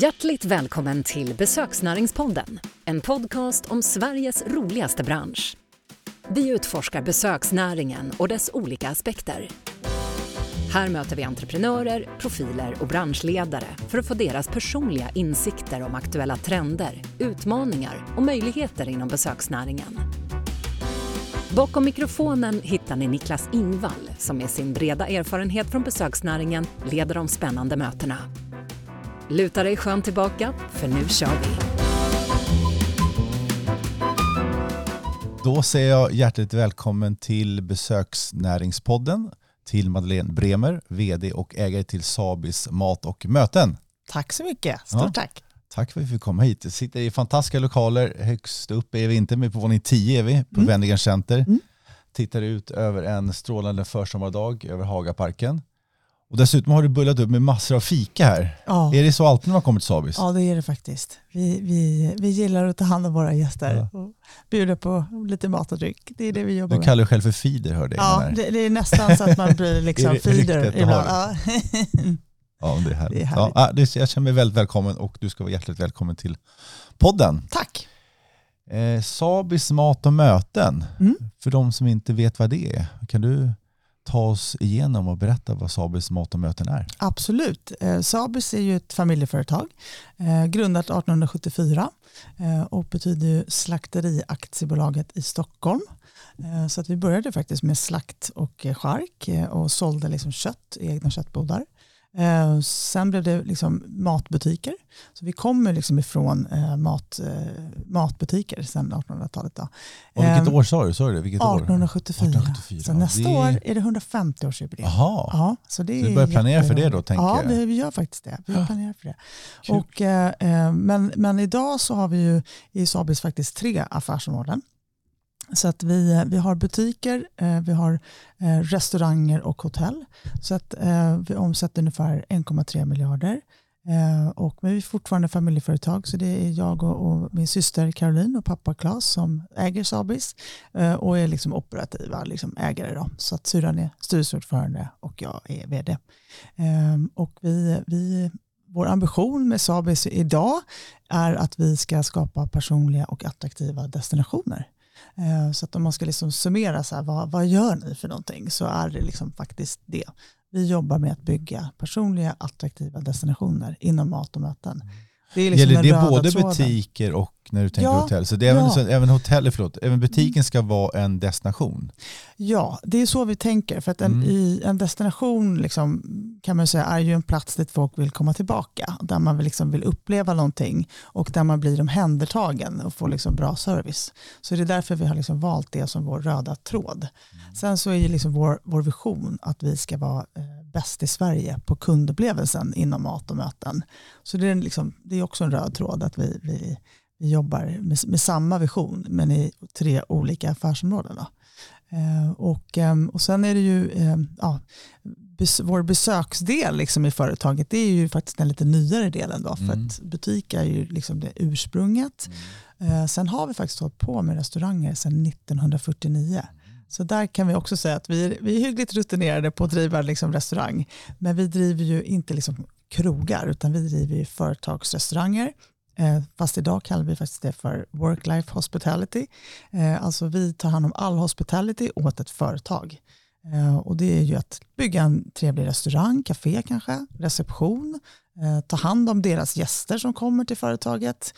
Hjärtligt välkommen till Besöksnäringspodden, en podcast om Sveriges roligaste bransch. Vi utforskar besöksnäringen och dess olika aspekter. Här möter vi entreprenörer, profiler och branschledare för att få deras personliga insikter om aktuella trender, utmaningar och möjligheter inom besöksnäringen. Bakom mikrofonen hittar ni Niklas Ingvall som med sin breda erfarenhet från besöksnäringen leder de spännande mötena. Luta dig skönt tillbaka, för nu kör vi! Då säger jag hjärtligt välkommen till Besöksnäringspodden till Madeleine Bremer, VD och ägare till Sabis Mat och Möten. Tack så mycket, stort Ja. tack. Tack för att vi fick komma hit. Vi sitter i fantastiska lokaler. Högst upp är vi inte, men på våning 10 är vi på Mm. Wennergren Center. Mm. Tittar ut över en strålande försommardag över Hagaparken. Och dessutom har du bullat upp med massor av fika här. Ja. Är det så alltid när man kommer till Sabis? ja, det är det faktiskt. Vi, vi, vi gillar att ta hand om våra gäster Ja. och bjuda på lite mat och dryck. Det är det vi jobbar Du med. kallar dig själv för feeder hörde jag. Ja, det, det är nästan så att man blir liksom feeder du ibland. Ja. Ja, det är härligt. Det är härligt. ja, det, jag känner mig väldigt välkommen och du ska vara hjärtligt välkommen till podden. Tack. Eh, Sabis mat och möten. Mm. För de som inte vet vad det är, kan du ta oss igenom och berätta vad Sabis mat och möten är? Absolut. Eh, Sabis är ju ett familjeföretag eh, grundat 1874 eh, och betyder ju Slakteriaktiebolaget i Stockholm. Eh, så att vi började faktiskt med slakt och eh, chark eh, och sålde liksom kött i egna köttbodar. Eh, sen blev det liksom matbutiker. Så vi kommer liksom ifrån eh, mat, eh, matbutiker sedan 1800-talet. Då. Och vilket Eh, år sa du? Sa du? Vilket år? 1874. 1874, Så nästa det- år är det 150-årsjubileum. Jaha, Ja, så det Så du börjar planera för det då, tänker ja, jag. vi, gör faktiskt det. Vi Ja. planerar för det. Kul. Och, eh, eh, men, men idag så har vi ju i Sabis faktiskt tre affärsområden. Så att vi, eh, vi har butiker, eh, vi har eh, restauranger och hotell. Så att eh, vi omsätter ungefär 1,3 miljarder. Eh, och, men vi är fortfarande familjeföretag så det är jag och, och min syster Caroline och pappa Claes som äger Sabis eh, och är liksom operativa liksom ägare. Då. Så att syrran är styrelseordförande och jag är vd. Ehm, och vi, vi, vår ambition med Sabis idag är att vi ska skapa personliga och attraktiva destinationer. Ehm, så att om man ska liksom summera så här, vad, vad gör ni för någonting så är det liksom faktiskt det. Vi jobbar med att bygga personliga attraktiva destinationer inom mat och möten. Det är liksom Gäller det både tråden. butiker och när du tänker Ja, hotell? Så det är även, ja. så, även, hotell, förlåt, även butiken ska vara en destination? Ja, det är så vi tänker. För att en, Mm. i en destination liksom, kan man säga är ju en plats dit folk vill komma tillbaka. Där man vill, liksom vill uppleva någonting och där man blir omhändertagen och får liksom bra service. Så det är därför vi har liksom valt det som vår röda tråd. Sen så är ju liksom vår, vår vision att vi ska vara eh, bäst i Sverige på kundupplevelsen inom mat och möten. Så det är, liksom, det är också en röd tråd att vi, vi, vi jobbar med, med samma vision men i tre olika affärsområden. Då. Eh, och, ehm, och sen är det ju ehm, ja, bes, vår besöksdel liksom i företaget det är ju faktiskt den lite nyare delen då för Mm. att butik är ju liksom det ursprunget. Eh, sen har vi faktiskt hållit på med restauranger sedan 1949. Så där kan vi också säga att vi är, vi är hyggligt rutinerade på att driva liksom restaurang. Men vi driver ju inte liksom krogar utan vi driver ju företagsrestauranger. Eh, fast idag kallar vi faktiskt det för work-life hospitality. Eh, alltså vi tar hand om all hospitality åt ett företag. Eh, och det är ju att bygga en trevlig restaurang, café kanske, reception, ta hand om deras gäster som kommer till företaget,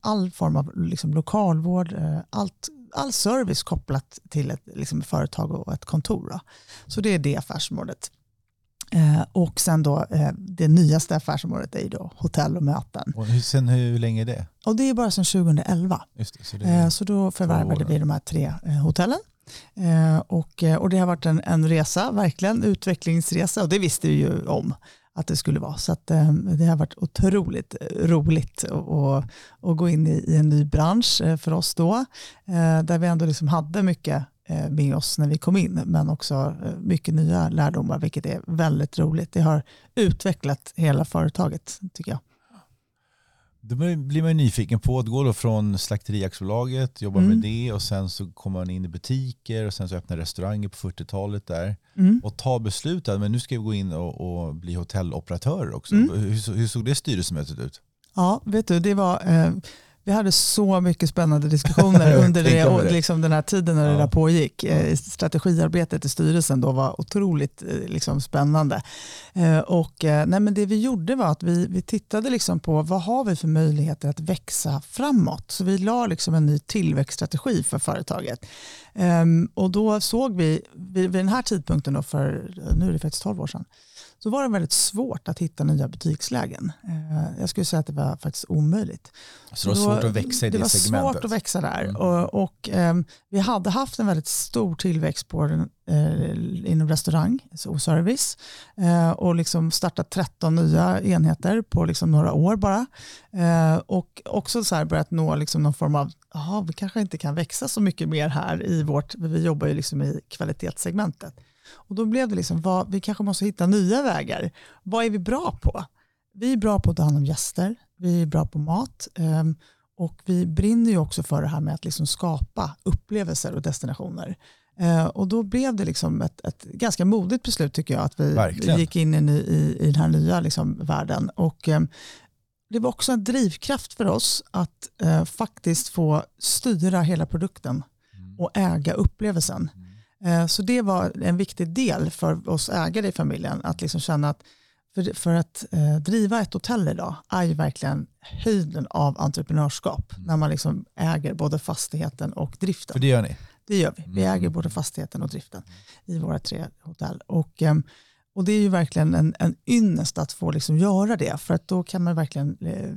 all form av liksom, lokalvård, allt, all service kopplat till ett liksom, företag och ett kontor. Då. Så det är det affärsområdet. Eh, och sen då eh, det nyaste affärsområdet är ju då hotell och möten. Och hur, sen hur länge är det? Och det är bara sedan 2011. Just det, så det Eh, Så då förvärvade vi de här tre hotellen. Och, och det har varit en, en resa, verkligen utvecklingsresa och det visste vi ju om att det skulle vara. Så att, det har varit otroligt roligt att, gå in i, en ny bransch för oss då. Där vi ändå liksom hade mycket med oss när vi kom in men också eh, mycket nya lärdomar vilket är väldigt roligt. Det har utvecklat hela företaget tycker jag. Då blir man ju nyfiken på att gå då från Slakteriaktiebolaget, jobba Mm. med det och sen så kommer man in i butiker och sen så öppnar restauranger på 40-talet där. Mm. Och ta beslutet, men nu ska vi gå in och, och bli hotelloperatörer också. Mm. Hur, hur såg det styrelsemötet ut? Ja, vet du, det var, eh, vi hade så mycket spännande diskussioner under det, och det. liksom den här tiden när det Ja. där pågick. Eh, strategiarbetet i styrelsen då var otroligt eh, liksom, spännande. Eh, och, nej, men det vi gjorde var att vi, vi tittade liksom på vad har vi för möjligheter att växa framåt. Så vi la liksom en ny tillväxtstrategi för företaget. Ehm, och då såg vi, vid, vid den här tidpunkten, då för, nu är det faktiskt 12 år sedan, så var det väldigt svårt att hitta nya butikslägen. Eh, jag skulle säga att det var faktiskt omöjligt. Så det var Då- svårt att växa i det, det var segmentet. svårt att växa där. Mm. Och, och, ehm, vi hade haft en väldigt stor tillväxt på den, eh, inom restaurang och service eh, och liksom startat 13 nya enheter på liksom några år bara. Eh, och också så här börjat nå liksom någon form av, jaha, vi kanske inte kan växa så mycket mer här i vårt, vi jobbar ju liksom i kvalitetssegmentet. Och då blev det liksom, vad, vi kanske måste hitta nya vägar. Vad är vi bra på? Vi är bra på att ta hand om gäster, vi är bra på mat ehm, och vi brinner ju också för det här med att liksom skapa upplevelser och destinationer. Eh, och då blev det liksom ett, ett ganska modigt beslut tycker jag att vi, Verkligen. gick in i, i, i den här nya liksom, världen. Och, ehm, det var också en drivkraft för oss att eh, faktiskt få styra hela produkten Mm. och äga upplevelsen. Eh, Så det var en viktig del för oss ägare i familjen att liksom känna att för, för att eh, driva ett hotell idag är ju verkligen höjden av entreprenörskap när man liksom äger både fastigheten och driften. För det gör ni? Det gör vi. Vi Mm. äger både fastigheten och driften i våra tre hotell. Och, ehm, och det är ju verkligen en, en ynnest att få liksom göra det. För att då kan man verkligen eh,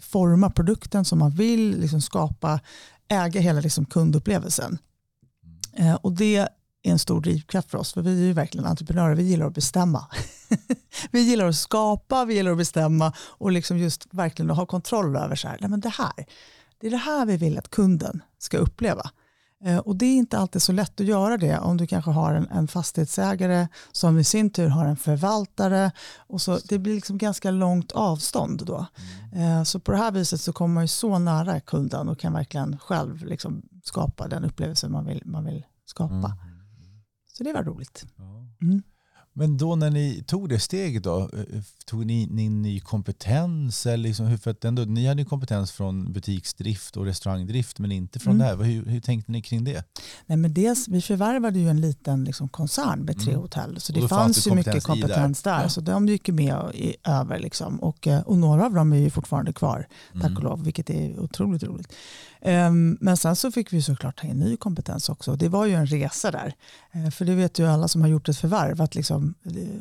forma produkten som man vill, liksom skapa, äga hela liksom kundupplevelsen. Eh, och det är en stor drivkraft för oss. För vi är ju verkligen entreprenörer. Vi gillar att bestämma. vi gillar att skapa, vi gillar att bestämma och liksom just verkligen att ha kontroll över så här, nej men det här. Det är det här vi vill att kunden ska uppleva. Eh, Och det är inte alltid så lätt att göra det om du kanske har en, en fastighetsägare som i sin tur har en förvaltare. Och så, det blir liksom ganska långt avstånd då. Eh, Så på det här viset så kommer man ju så nära kunden och kan verkligen själv liksom skapa den upplevelse man vill, man vill skapa. Mm. Så det var roligt. Mm. Men då när ni tog det steget då, eh, tog ni in ny kompetens? Eller liksom, för att ändå, ni hade ju kompetens från butiksdrift och restaurangdrift men inte från Mm. det här. Hur, hur tänkte ni kring det? Nej, men dels, vi förvärvade ju en liten liksom, koncern med tre Mm. hotell. Så det fanns fanns ju mycket kompetens där. där. Ja. Så de gick ju med i, över. Liksom. Och, eh, och några av dem är ju fortfarande kvar, tack Mm. och lov, vilket är otroligt roligt. Ehm, men sen så fick vi såklart ta in ny kompetens också. Det var ju en resa där. Eh, för det vet ju alla som har gjort ett förvärv att liksom, eh,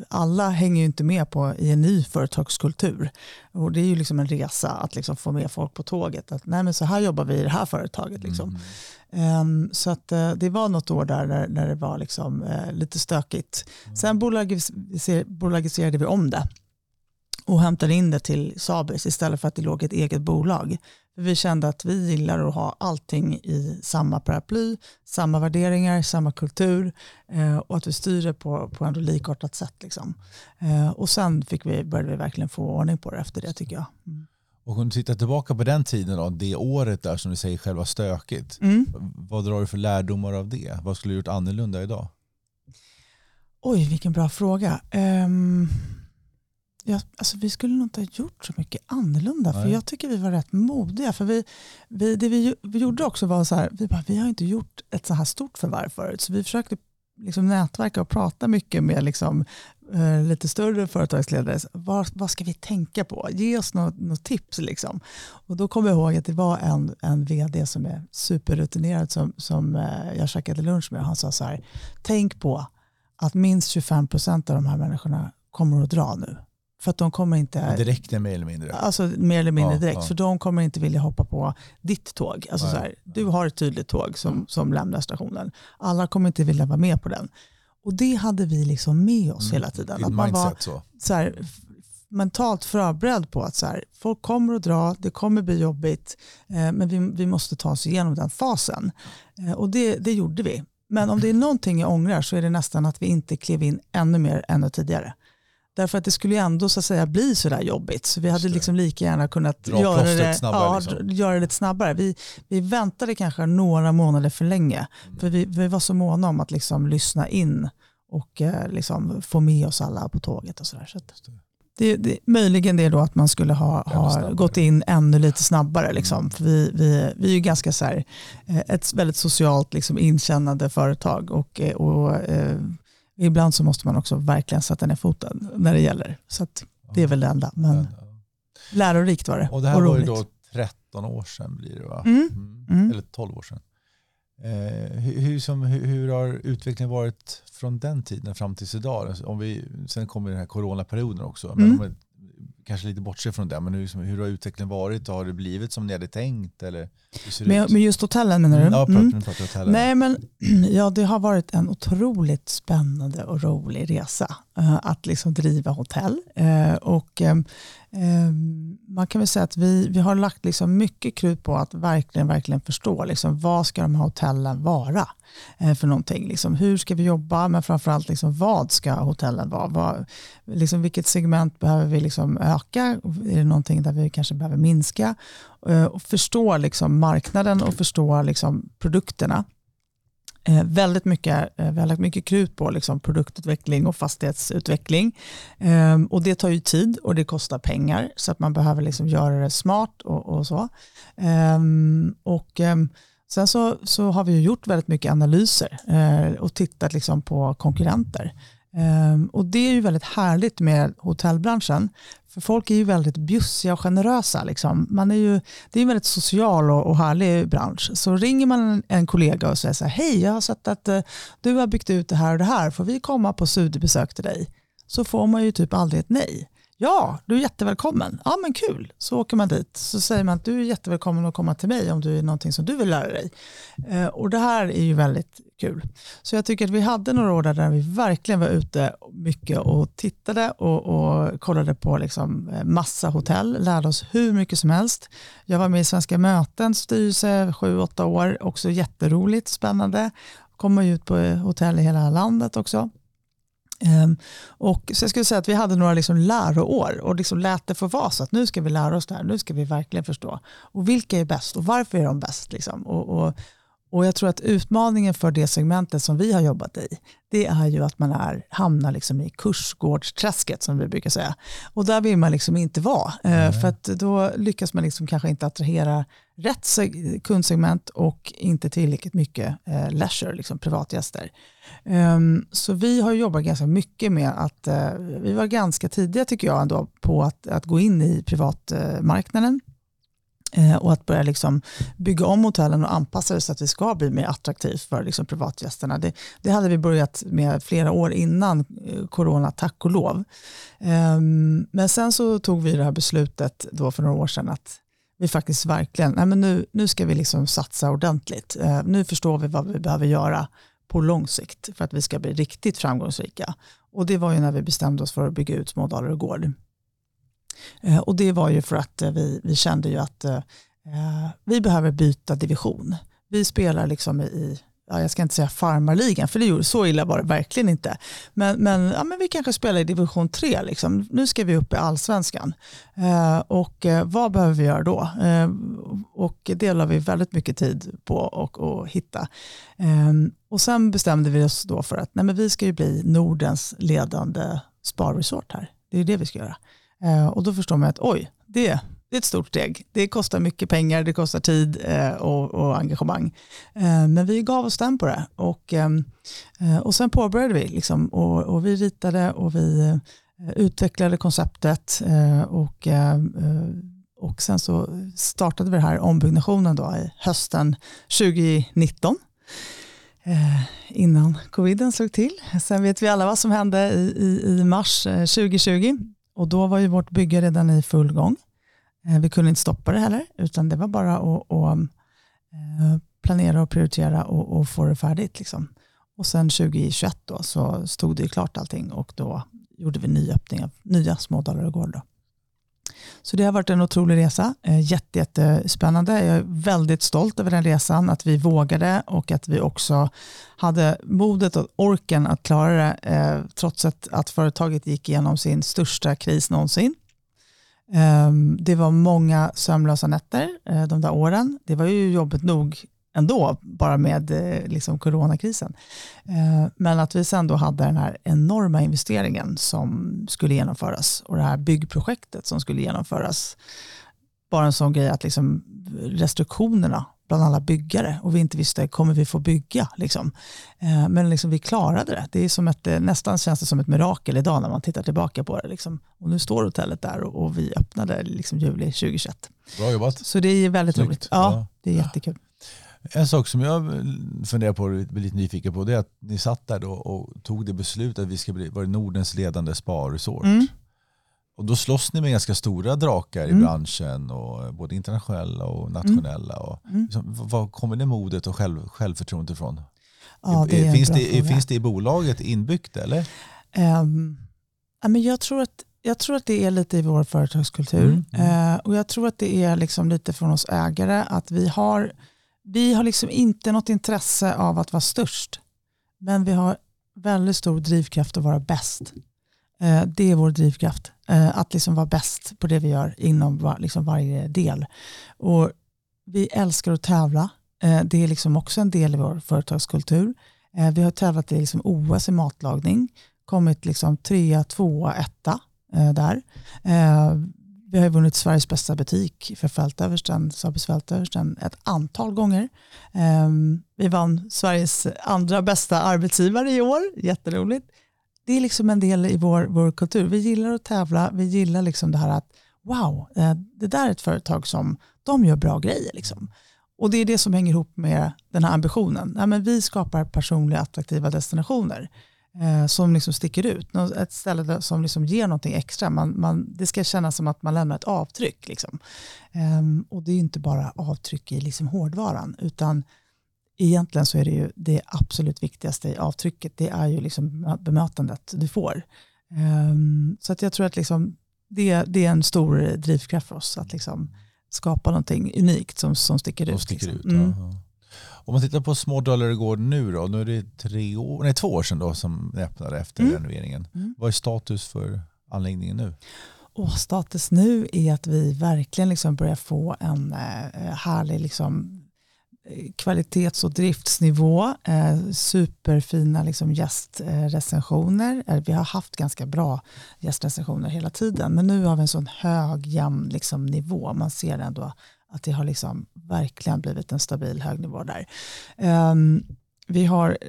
alla hänger ju inte med på i en ny företagskultur. Och det är ju liksom en resa att liksom få med folk på tåget. Att nej men så här jobbar vi i det här företaget. Liksom. Mm. Ehm, så att, eh, det var något år där när, när det var liksom, eh, lite stökigt. Sen bolagiser, bolagiserade vi om det och hämtade in det till Sabis istället för att det låg ett eget bolag. För vi kände att vi gillar att ha allting i samma paraply, samma värderingar, samma kultur eh, och att vi styr det på, på ändå likartat sätt. Liksom. Eh, och sen fick vi, började vi verkligen få ordning på det efter det tycker jag. Mm. Och om du tittar tillbaka på den tiden, då, det året där som du säger själva stökigt. Mm. Vad drar du för lärdomar av det? Vad skulle du gjort annorlunda idag? Oj, vilken bra fråga. Um, ja, alltså, vi skulle nog inte ha gjort så mycket annorlunda. För Nej. jag tycker vi var rätt modiga. För vi, vi, det vi, vi gjorde också var så här, vi, bara, vi har inte gjort ett så här stort förvärv förut. Så vi försökte liksom nätverka och prata mycket med liksom, eh, lite större företagsledare. Vad, vad ska vi tänka på? Ge oss något, något tips. Liksom. Och då kommer jag ihåg att det var en, en vd som är superrutinerad som, som eh, jag käkade lunch med. Han sa så här, tänk på att minst 25 procent av de här människorna kommer att dra nu. För att de kommer inte, Direkt mer eller mindre? alltså mer eller mindre Ja, direkt, ja. för de kommer inte vilja hoppa på ditt tåg. Alltså så här, du har ett tydligt tåg som, som lämnar stationen. Alla kommer inte vilja vara med på den. Och det hade vi liksom med oss Mm. hela tiden. Att man var så. så här, mentalt förberedd på att så här, folk kommer att dra, det kommer bli jobbigt, eh, men vi, vi måste ta oss igenom den fasen. Eh, och det, det gjorde vi. Men om det är någonting jag ångrar så är det nästan att vi inte klev in ännu mer ännu tidigare. Därför att det skulle ju ändå så att säga bli sådär jobbigt. Så vi hade liksom lika gärna kunnat göra det, snabbare, ja, liksom. göra det snabbare. Vi, vi väntade kanske några månader för länge. Mm. För vi, vi var så måna om att liksom lyssna in och eh, liksom få med oss alla på tåget. och sådär. Så det, det, möjligen det då att man skulle ha, ha gått in ännu lite snabbare. Liksom. Mm. För vi, vi, vi är ju ganska så här, eh, ett väldigt socialt liksom, inkännande företag och, eh, och eh, ibland så måste man också verkligen sätta ner foten när det gäller. Så det är väl det enda. Men lärorikt var det. Och det här och var ju då 13 år sedan blir det va? Mm. Mm. mm. Eller 12 år sedan. Eh, hur, som, hur, hur, har utvecklingen varit från den tiden fram till idag? Om vi, sen kommer den här coronaperioden också. Men mm. om kanske lite bortser från det, men hur, hur har utvecklingen varit? Har det blivit som ni hade tänkt? Eller med, med just hotellen menar du? Ja, mm. hotellen. Nej, men, ja, det har varit en otroligt spännande och rolig resa Eh, att liksom driva hotell. Eh, och eh, Man kan väl säga att vi, vi har lagt liksom mycket krut på att verkligen, verkligen förstå liksom, vad ska de här hotellen vara för någonting. Liksom, hur ska vi jobba, men framförallt liksom, vad ska hotellen vara? Vad, liksom, vilket segment behöver vi liksom öka? Är det någonting där vi kanske behöver minska? och förstå liksom, marknaden och förstå liksom, produkterna. Eh, väldigt, mycket, eh, väldigt mycket krut på liksom, produktutveckling och fastighetsutveckling. Eh, och det tar ju tid och det kostar pengar så att man behöver liksom göra det smart och, och så. Ehm, och ehm, sen så, så har vi gjort väldigt mycket analyser eh, och tittat liksom, på konkurrenter. Ehm, och det är ju väldigt härligt med hotellbranschen för folk är ju väldigt bjussiga och generösa. Liksom. Man är ju, det är en väldigt social och, och härlig bransch. Så ringer man en, kollega och säger så här, hej jag har sett att eh, du har byggt ut det här och det här, får vi komma på studiebesök till dig? Så får man ju typ aldrig ett nej. Ja, du är jättevälkommen. Ja, men kul. Så åker man dit. Så säger man att du är jättevälkommen att komma till mig om du är någonting som du vill lära dig. Eh, och det här är ju väldigt kul. Så jag tycker att vi hade några år där vi verkligen var ute mycket och tittade och, och kollade på liksom eh, massa hotell, lärde oss hur mycket som helst. Jag var med i Svenska mötens styrelse sju, åtta år, också jätteroligt, spännande. Kommer ut på hotell i hela landet också. Um, och så jag skulle säga att vi hade några liksom läroår och liksom lät det få vara så att nu ska vi lära oss det här, nu ska vi verkligen förstå. Och vilka är bäst och varför är de bäst? Liksom? Och, och, och jag tror att utmaningen för det segmentet som vi har jobbat i, det är ju att man är, hamnar liksom i kursgårdsträsket som vi brukar säga. Och där vill man liksom inte vara, mm. för att då lyckas man liksom kanske inte attrahera rätt kundsegment och inte tillräckligt mycket eh, leisure, liksom privatgäster. Um, så vi har jobbat ganska mycket med att, uh, vi var ganska tidiga tycker jag ändå på att, att gå in i privatmarknaden. Uh, och att börja liksom bygga om hotellen och anpassa det så att det ska bli mer attraktivt för liksom privatgästerna. Det, det hade vi börjat med flera år innan eh, corona, tack och lov. Um, men sen så tog vi det här beslutet då för några år sedan att vi faktiskt verkligen, nej men nu, nu ska vi liksom satsa ordentligt. Eh, nu förstår vi vad vi behöver göra på lång sikt för att vi ska bli riktigt framgångsrika. Och det var ju när vi bestämde oss för att bygga ut Smådalar Gård. Eh, och det var ju för att eh, vi, vi kände ju att eh, eh vi behöver byta division. Vi spelar liksom i, ja, jag ska inte säga farmarligan, för det gjorde, så illa var det verkligen inte. Men, men, ja, men vi kanske spelar i division 3, liksom. nu ska vi upp i allsvenskan. Eh, och eh, vad behöver vi göra då? Eh, och det la vi väldigt mycket tid på att hitta. Ehm, och sen bestämde vi oss då för att nej, men vi ska ju bli Nordens ledande sparresort här. Det är det vi ska göra. Eh, och då förstår man att oj, det, det är ett stort steg. Det kostar mycket pengar, det kostar tid eh, och, och, engagemang. Eh, men vi gav oss den på det. Och, ehm, eh, och sen påbörjade vi. Liksom, och, och vi ritade och vi utvecklade konceptet. och, och sen så startade vi den här ombyggnationen då i hösten 2019 innan coviden slog till. Sen vet vi alla vad som hände i, i, i mars 2020 och då var ju vårt bygge redan i full gång. Eh, vi kunde inte stoppa det heller, utan det var bara att, att eh, planera och prioritera och, och få det färdigt. Liksom. Och sen 2021 då, så stod det ju klart allting och då gjorde vi nyöppning av nya Smådalar och Gård. Så det har varit en otrolig resa, eh, jätte, jättespännande. Jag är väldigt stolt över den resan, att vi vågade och att vi också hade modet och orken att klara det eh, trots att, att företaget gick igenom sin största kris någonsin. Ehm, det var många sömnlösa nätter eh, de där åren. Det var ju jobbigt nog ändå, bara med eh, liksom coronakrisen. Ehm, men att vi sen då hade den här enorma investeringen som skulle genomföras och det här byggprojektet som skulle genomföras. Bara en sån grej att liksom restriktionerna bland alla byggare och vi inte visste, kommer vi få bygga? Liksom. Eh, men liksom vi klarade det. Det är som ett, nästan känns det som ett mirakel idag när man tittar tillbaka på det. Liksom. Och nu står hotellet där och, och vi öppnade liksom juli 2021. Bra jobbat. Så det är väldigt Snyggt. roligt. Ja, det är jättekul. En sak som jag funderar på och är lite nyfiken på det är att ni satt där då och tog det beslutet att vi ska bli, vara Nordens ledande spa-resort. Mm. Och då slåss ni med ganska stora drakar mm. i branschen, och både internationella och nationella. Och, mm. liksom, var kommer det modet och själv, självförtroendet ifrån? Ja, det finns, det, finns det i bolaget inbyggt eller? Um, ja, men jag, tror att, jag tror att det är lite i vår företagskultur. Mm. Uh, och jag tror att det är liksom lite från oss ägare att vi har vi har liksom inte något intresse av att vara störst, men vi har väldigt stor drivkraft att vara bäst. Eh, det är vår drivkraft, eh, Eh, att liksom vara bäst på det vi gör inom liksom varje del. Och vi älskar att tävla. Eh, det är liksom också en del i vår företagskultur. Eh, vi har tävlat i liksom OS i matlagning, kommit liksom trea, tvåa, etta eh, där. Vi har vunnit Sveriges bästa butik för fältöversten, Sabis fältöversten ett antal gånger. Vi vann Sveriges andra bästa arbetsgivare i år, jätteroligt. Det är liksom en del i vår, vår kultur. Vi gillar att tävla, vi gillar liksom det här att wow, eh, det där är ett företag som de gör bra grejer. Liksom. Och det är det som hänger ihop med den här ambitionen. Ja, men vi skapar personliga attraktiva destinationer eh, som liksom sticker ut. Ett ställe som liksom ger någonting extra. Man, man, det ska kännas som att man lämnar ett avtryck. Liksom. Eh, och det är inte bara avtryck i liksom hårdvaran, utan egentligen så är det ju det absolut viktigaste i avtrycket, det är ju liksom bemötandet du får. Um, så att jag tror att liksom det, det är en stor drivkraft för oss att liksom skapa någonting unikt som, som sticker ut. Sticker liksom. ut mm. Om man tittar på Små Gård nu då, nu är det tre år, nej, två år sedan då som det öppnade efter mm. renoveringen. Mm. Vad är status för anläggningen nu? Och status nu är att vi verkligen liksom börjar få en eh, härlig liksom, kvalitets och driftsnivå. Eh, superfina liksom, gästrecensioner. Eh, vi har haft ganska bra gästrecensioner hela tiden men nu har vi en sån hög jämn liksom, nivå. Man ser ändå att det har liksom verkligen blivit en stabil hög nivå där. Eh, vi har, eh,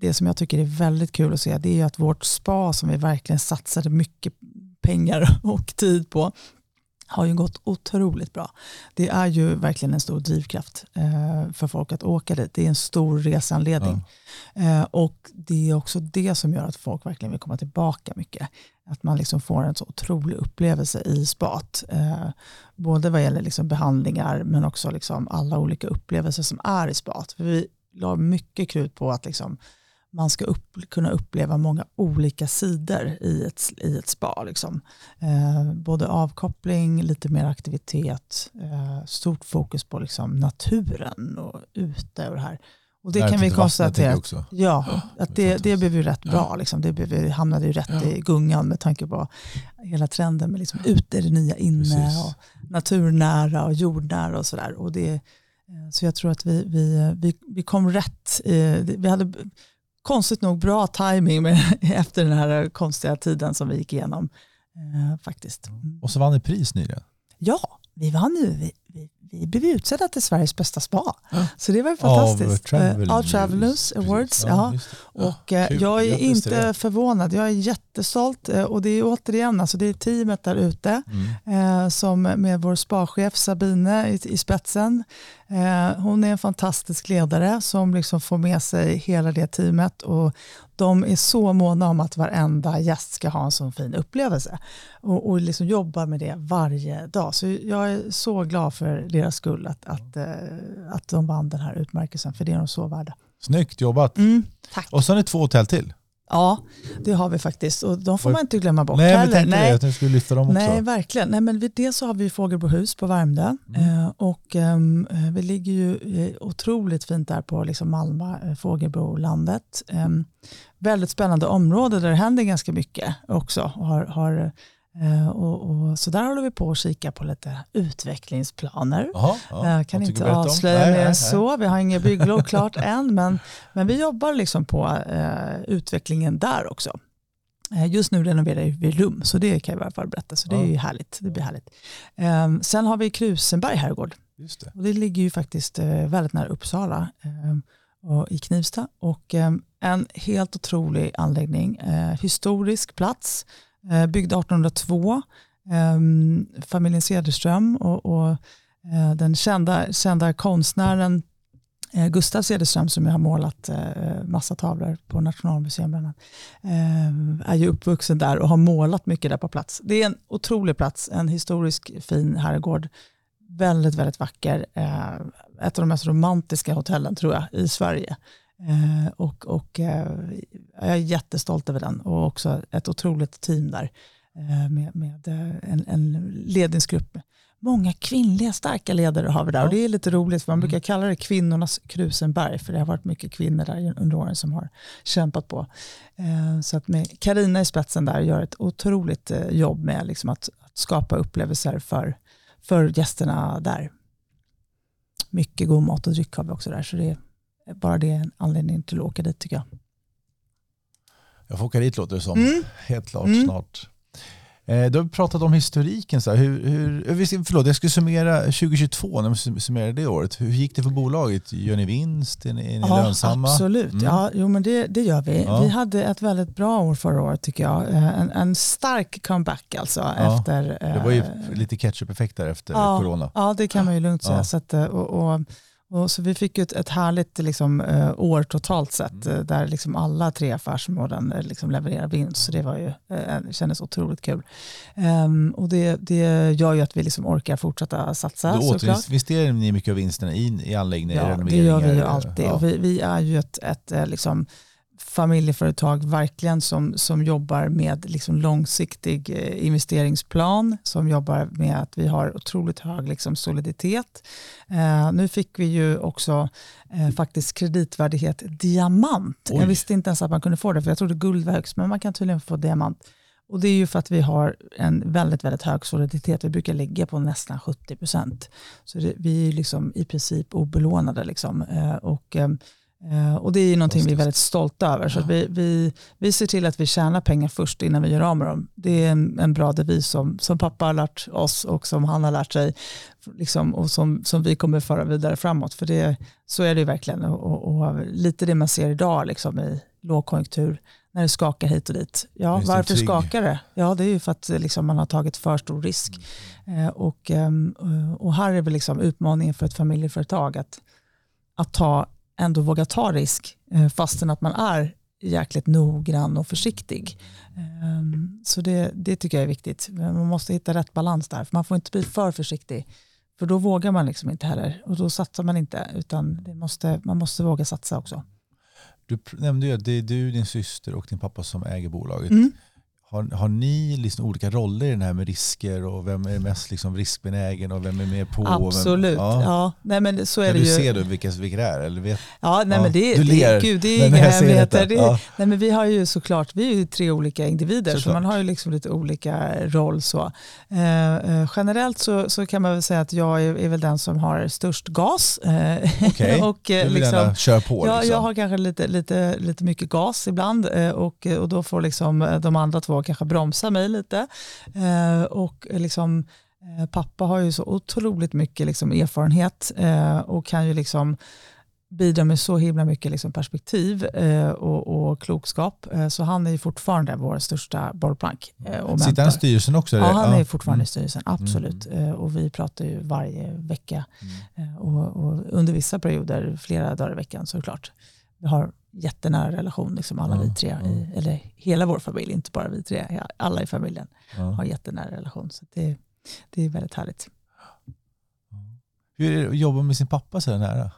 det som jag tycker är väldigt kul att se det är att vårt spa som vi verkligen satsade mycket pengar och tid på har ju gått otroligt bra. Det är ju verkligen en stor drivkraft eh, för folk att åka dit. Det är en stor resanledning. Ja. Eh, och det är också det som gör att folk verkligen vill komma tillbaka mycket. Att man liksom får en så otrolig upplevelse i spat. Eh, både vad gäller liksom behandlingar men också liksom alla olika upplevelser som är i spat. För vi la mycket krut på att liksom man ska upp, kunna uppleva många olika sidor i ett, i ett spa. Liksom. Eh, både avkoppling, lite mer aktivitet, eh, stort fokus på liksom naturen och ute och det här. Och det kan vi konstatera också. Ja, att det, det blev ju rätt bra. Liksom. Det blev, hamnade ju rätt ja. i gungan med tanke på hela trenden med liksom ute är det nya inne och naturnära och jordnära och sådär. Eh, så jag tror att vi, vi, vi, vi kom rätt. Vi hade konstigt nog bra timing med, efter den här konstiga tiden som vi gick igenom. Eh, faktiskt. Och så vann ni pris nyligen. Ja, vi vann nu. Vi, vi, vi blev utsedda till Sveriges bästa spa. Så det var fantastiskt. Av, travel Av Travelers Awards. Ja, ja. Och eh, jag är inte förvånad. Jag är jättestolt. Eh, och det är återigen alltså det är teamet där ute mm. eh, som med vår spachef Sabine i, i spetsen. Eh, hon är en fantastisk ledare som liksom får med sig hela det teamet. Och de är så måna om att varenda gäst ska ha en sån fin upplevelse och, och liksom jobbar med det varje dag. Så jag är så glad för deras skull att, att, eh, att de vann den här utmärkelsen, för det är de så värda. Snyggt jobbat. Mm, tack. Och så har ni två hotell till. Ja, det har vi faktiskt och de får man inte glömma bort Nej, heller. tänkte Nej. det, jag skulle lyfta dem också. Nej, verkligen. Nej, men dels så har vi Fågelbohus på Värmdö mm. eh, och um, vi ligger ju otroligt fint där på liksom Malmö, Fågelbolandet. Um, väldigt spännande område där det händer ganska mycket också. Har, har Uh, och, och, så där håller vi på att kika på lite utvecklingsplaner. Aha, ja, uh, kan inte avslöja mer än så. Vi har inga bygglov klart än, men, men vi jobbar liksom på uh, utvecklingen där också. Just nu renoverar vi rum, så det kan jag i alla fall berätta. Så det är ju härligt. Det blir härligt. Um, sen har vi Krusenberg herrgård. Just det. Och det ligger ju faktiskt väldigt nära Uppsala um, och i Knivsta. Och um, en helt otrolig anläggning, historisk plats eh, byggd 1802. Eh, familjen Cederström och, och eh, den kända, kända konstnären eh, Gustav Cederström som har målat eh, massa tavlor på Nationalmuseum bland annat, eh, är ju uppvuxen där och har målat mycket där på plats. Det är en otrolig plats, en historisk fin herrgård. Väldigt, väldigt vacker. Eh, ett av de mest romantiska hotellen tror jag i Sverige. Eh, och och eh, jag är jättestolt över den och också ett otroligt team där eh, med, med eh, en, en ledningsgrupp. Många kvinnliga starka ledare har vi där ja. och det är lite roligt för man brukar mm. kalla det kvinnornas Krusenberg för det har varit mycket kvinnor där under åren som har kämpat på. Eh, så att med Karina i spetsen där gör ett otroligt eh, jobb med liksom att, att skapa upplevelser för, för gästerna där. Mycket god mat och dryck har vi också där så det bara det är en anledning till att åka dit tycker jag. Jag får åka dit låter det som. Mm. Helt klart mm. snart. Eh, du har pratat om historiken. Så här. Hur, hur, förlåt, jag skulle summera 2022, när man summerar det året. Hur gick det för bolaget? Gör ni vinst? Är ni, är ni ja, lönsamma? Absolut, mm. ja, jo, men det, det gör vi. Ja. Vi hade ett väldigt bra år förra året tycker jag. Eh, en, en stark comeback alltså. Ja. Efter, det var ju eh, lite catch-up-effekt där efter corona. Ja, det kan man ju lugnt säga. Så att, och, och, och så vi fick ett, ett härligt liksom, uh, år totalt sett mm. uh, där liksom alla tre affärsområden uh, liksom levererar vinst. Så det var ju, uh, kändes otroligt kul. Um, och det, det gör ju att vi liksom orkar fortsätta satsa. Då återinvesterar ni mycket av vinsterna i, i anläggningar? Ja, det gör vi ju alltid. Ja. Och vi, vi, är ju ett, ett liksom, familjeföretag verkligen som, som jobbar med liksom långsiktig eh, investeringsplan, som jobbar med att vi har otroligt hög liksom soliditet. Eh, nu fick vi ju också eh, faktiskt kreditvärdighet diamant. Oj. Jag visste inte ens att man kunde få det, för jag trodde guld var högst, men man kan tydligen få diamant. Och Det är ju för att vi har en väldigt, väldigt hög soliditet. Vi brukar ligga på nästan 70 procent. Så det, vi är liksom i princip obelånade. Liksom. Eh, och, eh, Uh, och det är någonting vi är väldigt stolta över. Så vi, vi, vi ser till att vi tjänar pengar först innan vi gör av med dem. Det är en, en bra devis som, som pappa har lärt oss och som han har lärt sig liksom, och som, som vi kommer föra vidare framåt. För det, så är det verkligen. Och, och, och lite det man ser idag liksom, i lågkonjunktur, när det skakar hit och dit. Ja, varför skakar det? Ja, det är ju för att liksom, man har tagit för stor risk. Mm. Uh, och, um, och här är väl liksom utmaningen för ett familjeföretag att, att ta ändå våga ta risk eh, fastän att man är jäkligt noggrann och försiktig. Ehm, så det, det tycker jag är viktigt. Man måste hitta rätt balans där. För man får inte bli för försiktig. För då vågar man liksom inte heller. Och då satsar man inte. Utan måste, man måste våga satsa också. Du nämnde ju att det är du, din syster och din pappa som äger bolaget. Mm. Har, har ni liksom olika roller i den här med risker och vem är mest liksom riskbenägen och vem är mer på? Absolut. Vem, ja. ja. Nej, men så är kan det du ju. se då vilka, vilka det är? Eller vet? Ja, nej, ja. Men det, du ler. Gud, det är inga hemligheter. Det, ja. nej, men vi har ju såklart, vi är ju tre olika individer såklart. så man har ju liksom lite olika roll. Så. Eh, eh, generellt så, så kan man väl säga att jag är, är väl den som har störst gas. Eh, okay. och, eh, du vill liksom, kör på? Ja, liksom. jag har kanske lite, lite, lite mycket gas ibland eh, och, och då får liksom de andra två kanske bromsa mig lite. Eh, och liksom, eh, pappa har ju så otroligt mycket liksom, erfarenhet eh, och kan ju liksom bidra med så himla mycket liksom perspektiv eh, och, och, klokskap. Eh, så han är fortfarande vår största bollplank. Eh, Sitter han i styrelsen också? Ja, han är fortfarande mm. i styrelsen, absolut. Mm. och vi pratar ju varje vecka mm. och, och, under vissa perioder flera dagar i veckan såklart. Vi har jättenära relation, liksom alla ja, vi tre, ja. i, eller hela vår familj, inte bara vi tre, alla i familjen ja. har jättenära relation. Så det, det är väldigt härligt. Hur är det att jobba med sin pappa så här nära?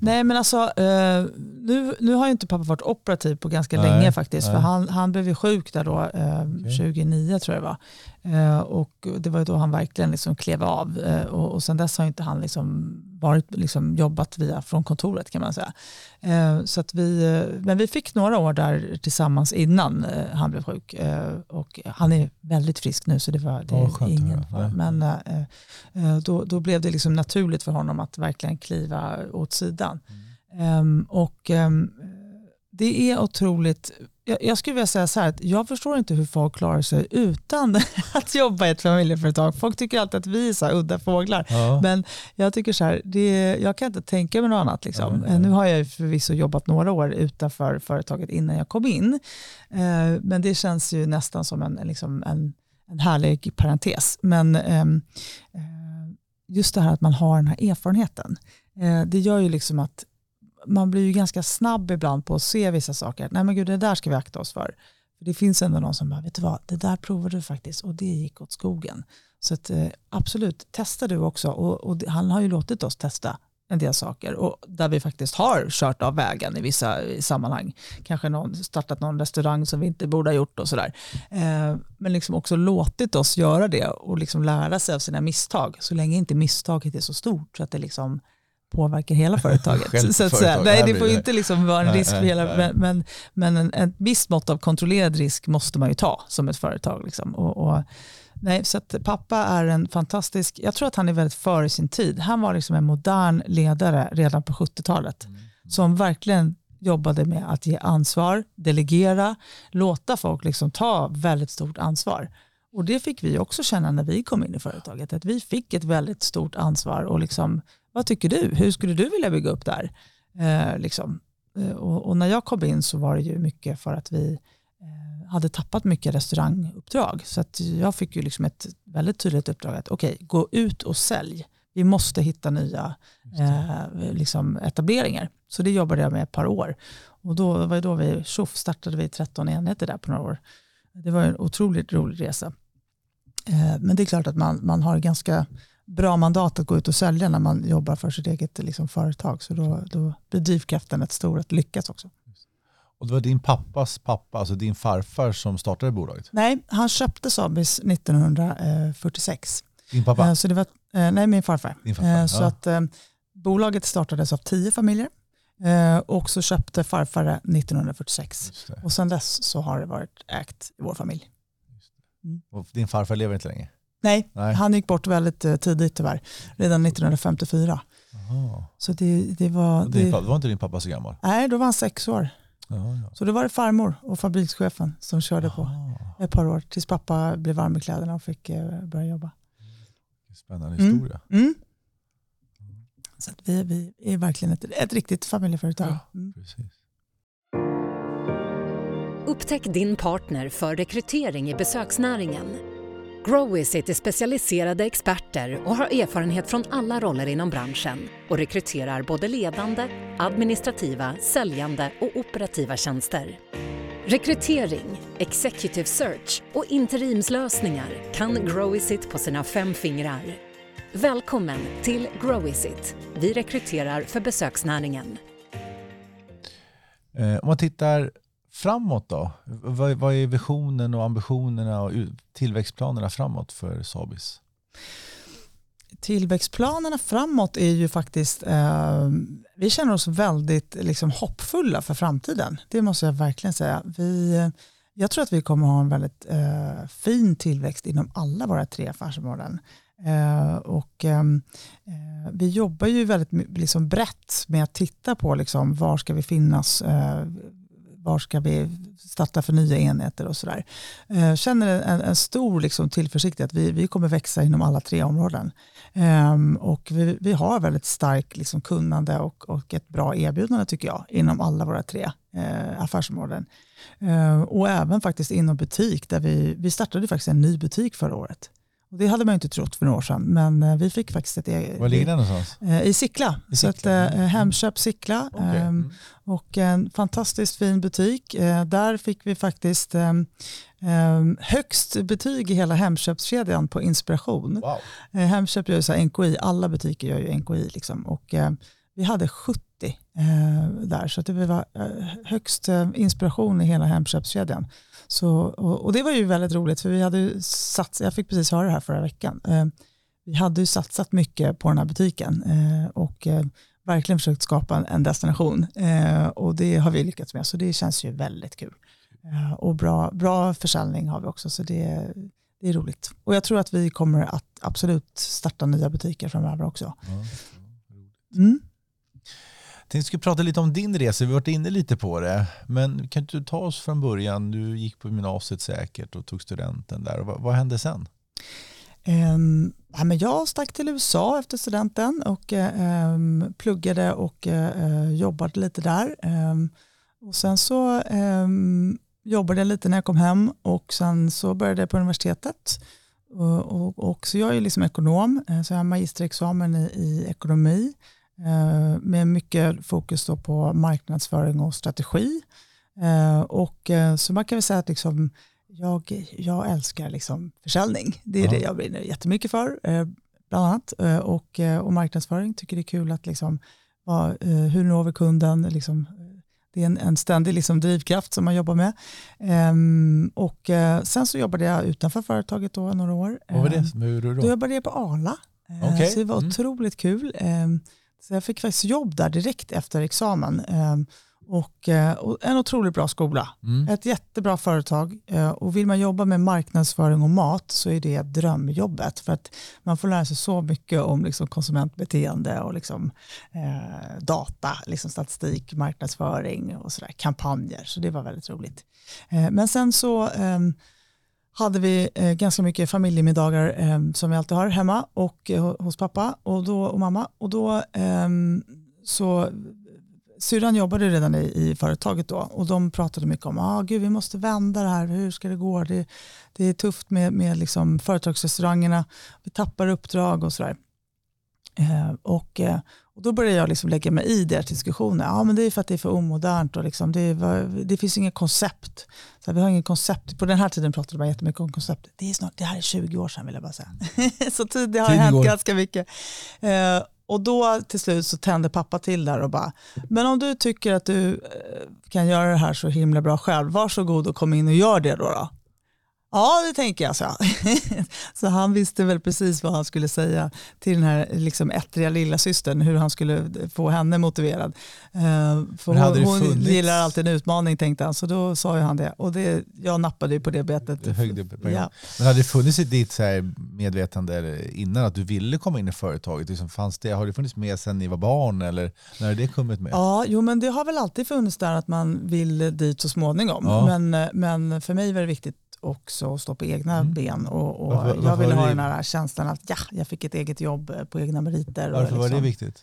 Nej men alltså, eh, nu, nu har ju inte pappa varit operativ på ganska nej, länge faktiskt. Nej. För han, han blev ju sjuk där då, eh, okay. 2009 tror jag det var. Eh, och det var ju då han verkligen liksom klev av. Och, och sen dess har inte han liksom varit, liksom jobbat via från kontoret kan man säga. Eh, så att vi, eh, men vi fick några år där tillsammans innan eh, han blev sjuk. Eh, och han är väldigt frisk nu så det var det oh, ingen fara. Men då, då blev det liksom naturligt för honom att verkligen kliva åt sidan. Mm. Ehm, och ehm, det är otroligt jag, jag skulle vilja säga så här, att jag förstår inte hur folk klarar sig utan att jobba i ett familjeföretag. Folk tycker alltid att vi är så udda fåglar. Ja. Men jag tycker så här, det, jag kan inte tänka mig något annat. Liksom. Ja, nu har jag förvisso jobbat några år utanför företaget innan jag kom in. Eh, men det känns ju nästan som en, liksom en, en härlig parentes. Men ehm, eh, just det här att man har den här erfarenheten. Eh, det gör ju liksom att man blir ju ganska snabb ibland på att se vissa saker. Nej men gud, det där ska vi akta oss för. det finns ändå någon som bara, vet du vad, det där provade du faktiskt och det gick åt skogen. Så att, eh, absolut, testa du också. Och, och, han har ju låtit oss testa en del saker och där vi faktiskt har kört av vägen i vissa sammanhang. Kanske någon, startat någon restaurang som vi inte borde ha gjort och sådär. Eh, men liksom också låtit oss göra det och liksom lära sig av sina misstag så länge inte misstaget är så stort så att det liksom påverkar hela företaget. så att säga. Nej, det får inte liksom vara en risk för hela, men, men, men en, en viss mått av kontrollerad risk måste man ju ta som ett företag. Liksom. Och, och, nej, så pappa är en fantastisk, jag tror att han är väldigt före sin tid. Han var liksom en modern ledare redan på 70-talet mm. som verkligen jobbade med att ge ansvar, delegera, låta folk liksom ta väldigt stort ansvar. Och det fick vi också känna när vi kom in i företaget, att vi fick ett väldigt stort ansvar och liksom vad tycker du? Hur skulle du vilja bygga upp där? Eh, liksom. Eh, och, och, när jag kom in så var det ju mycket för att vi eh, hade tappat mycket restauranguppdrag. Så att jag fick ju liksom ett väldigt tydligt uppdrag att okej, okay, gå ut och sälj. Vi måste hitta nya eh, liksom etableringar. Så det jobbade jag med ett par år. Och då var då vi, tjoff, startade vi 13 enheter där på några år. Det var en otroligt rolig resa. Eh, men det är klart att man, man har ganska bra mandat att gå ut och sälja när man jobbar för sitt eget liksom, företag. Så då, då blir drivkraften ett stor att lyckas också. Och det var din pappas pappa, alltså din farfar som startade bolaget? Nej, han köpte Sabis 1946. Din pappa? Eh, så det var, eh, nej, min farfar. Farfar. Eh, så ja. att, bolaget startades av tio familjer och så köpte farfar 1946. Och sedan dess så har det varit ägt i vår familj. Mm. Och din farfar lever inte längre? Nej, Nej, han gick bort väldigt eh, tidigt tyvärr. Redan 1954. Aha. Så det, det var, det, det var inte din pappa så gammal? Nej, då var han sex år. Aha, ja. Så det var det farmor och fabrikschefen som körde Aha. på ett par år tills pappa blev varm i kläderna och fick eh, börja jobba. Spännande historia. Mm. Mm. Så vi, vi är verkligen ett, ett riktigt familjeföretag. Ja, mm. Upptäck din partner för rekrytering i besöksnäringen Growizit är specialiserade experter och har erfarenhet från alla roller inom branschen och rekryterar både ledande, administrativa, säljande och operativa tjänster. Rekrytering, executive search och interimslösningar kan Growizit på sina fem fingrar. Välkommen till Growizit. Vi rekryterar för besöksnäringen. Eh, om man tittar framåt då? Vad, vad är visionen och ambitionerna och tillväxtplanerna framåt för Sabis? Tillväxtplanerna framåt är ju faktiskt, eh, vi känner oss väldigt liksom, hoppfulla för framtiden. Det måste jag verkligen säga. Vi, jag tror att vi kommer ha en väldigt eh, fin tillväxt inom alla våra tre affärsområden. Eh, och, ehm, eh, vi jobbar ju väldigt liksom, brett med att titta på liksom, var ska vi finnas, eh, var ska vi starta för nya enheter och sådär. Jag känner en, en stor liksom tillförsikt att vi, vi kommer växa inom alla tre områden. Um, och vi, vi har väldigt starkt liksom kunnande och, och ett bra erbjudande tycker jag inom alla våra tre eh, affärsområden. Uh, och även faktiskt inom butik där vi, vi startade faktiskt en ny butik förra året. Och det hade man inte trott för några år sedan, men eh, vi fick faktiskt ett eget. Var ligger den någonstans? Eh, I Sickla. I Sickla. Så att, eh, Hemköp Sickla. Okay. Ehm, mm. Och en fantastiskt fin butik. Där fick vi faktiskt ehm, ehm, högst betyg i hela Hemköpskedjan på inspiration. Wow. Hemköp gör ju så NKI, alla butiker gör ju NKI. Liksom. Och vi hade 70 eh, där, så det var högst inspiration i hela Hemköpskedjan. Så, och, och, det var ju väldigt roligt, för vi hade satsat, jag fick precis höra det här förra veckan, eh, vi hade ju satsat mycket på den här butiken eh, och eh, verkligen försökt skapa en, en destination och det har vi lyckats med, så det känns ju väldigt kul. och bra, bra försäljning har vi också, så det, det är roligt. Och jag tror att vi kommer att absolut starta nya butiker framöver också. Mm. Jag tänkte skulle prata lite om din resa, vi har varit inne lite på det. Men kan du ta oss från början? Du gick på gymnasiet säkert och tog studenten där. Vad, vad hände sen? Um, ja, men jag stack till USA efter studenten och um, pluggade och eh, uh, jobbade lite där. Um, och sen så jobbade jag lite när jag kom hem och sen så började jag på universitetet. Och, och, och så jag är liksom ekonom, eh, så jag har magisterexamen i, i ekonomi med mycket fokus på marknadsföring och strategi. Eh, och, eh, så man kan väl säga att liksom, jag, jag älskar liksom försäljning. Det är ja. det jag brinner jättemycket för, eh, bland annat. Eh, och, och marknadsföring tycker det är kul att liksom, hur når vi kunden, liksom, det är en, en ständig liksom drivkraft som man jobbar med. Um, och uh, sen så jobbade jag utanför företaget då några år. Vad var det? Um, Hur då? då jobbade jag på Arla. Uh, okay. Så det var mm. otroligt kul. Um, så jag fick faktiskt jobb där direkt efter examen. Och, eh, och, en otroligt bra skola. Mm. Ett jättebra företag. Eh, och vill man jobba med marknadsföring och mat så är det drömjobbet. För att man får lära sig så mycket om liksom konsumentbeteende och liksom, eh, data, liksom statistik, marknadsföring och sådär, kampanjer. Så det var väldigt roligt. Eh, men sen så eh, hade vi eh, ganska mycket familjemiddagar eh, som vi alltid har hemma och eh, hos pappa och, då, och mamma. Och då ehm, så syrran jobbade redan i, i, företaget då och de pratade mycket om att ah, vi måste vända det här, hur ska det gå? Det, det är tufft med, med liksom företagsrestaurangerna, vi tappar uppdrag och sådär. Eh, och, eh, och då började jag liksom lägga mig i deras diskussioner. Ja, men det är för att det är för omodernt och liksom, det, är, det finns inget koncept. Så vi har inget koncept. På den här tiden pratade man jättemycket om koncept. Det, är snart, det här är 20 år sedan vill jag bara säga. så det har hänt ganska mycket. Eh, och då till slut så tände pappa till där och bara, men om du tycker att du eh, kan göra det här så himla bra själv, varsågod och kom in och gör det då. då. Ja, det tänker jag, så. så han visste väl precis vad han skulle säga till den här liksom, ettriga lilla systern, hur han skulle få henne motiverad. Uh, för hon, hon gillar alltid en utmaning tänkte han, så då sa ju han det. Och det, jag nappade ju på det betet. Det ja. Men hade det funnits i ditt så medvetande innan att du ville komma in i företaget? Liksom, fanns det, har det funnits med sedan ni var barn eller när har det kommit med? Ja, jo, men det har väl alltid funnits där att man vill dit så småningom. Ja. Men, men för mig var det viktigt också stå på egna mm. ben. Och, och varför, varför jag ville ha den här känslan att ja, jag fick ett eget jobb eh, på egna meriter. Varför liksom, var det liksom- viktigt?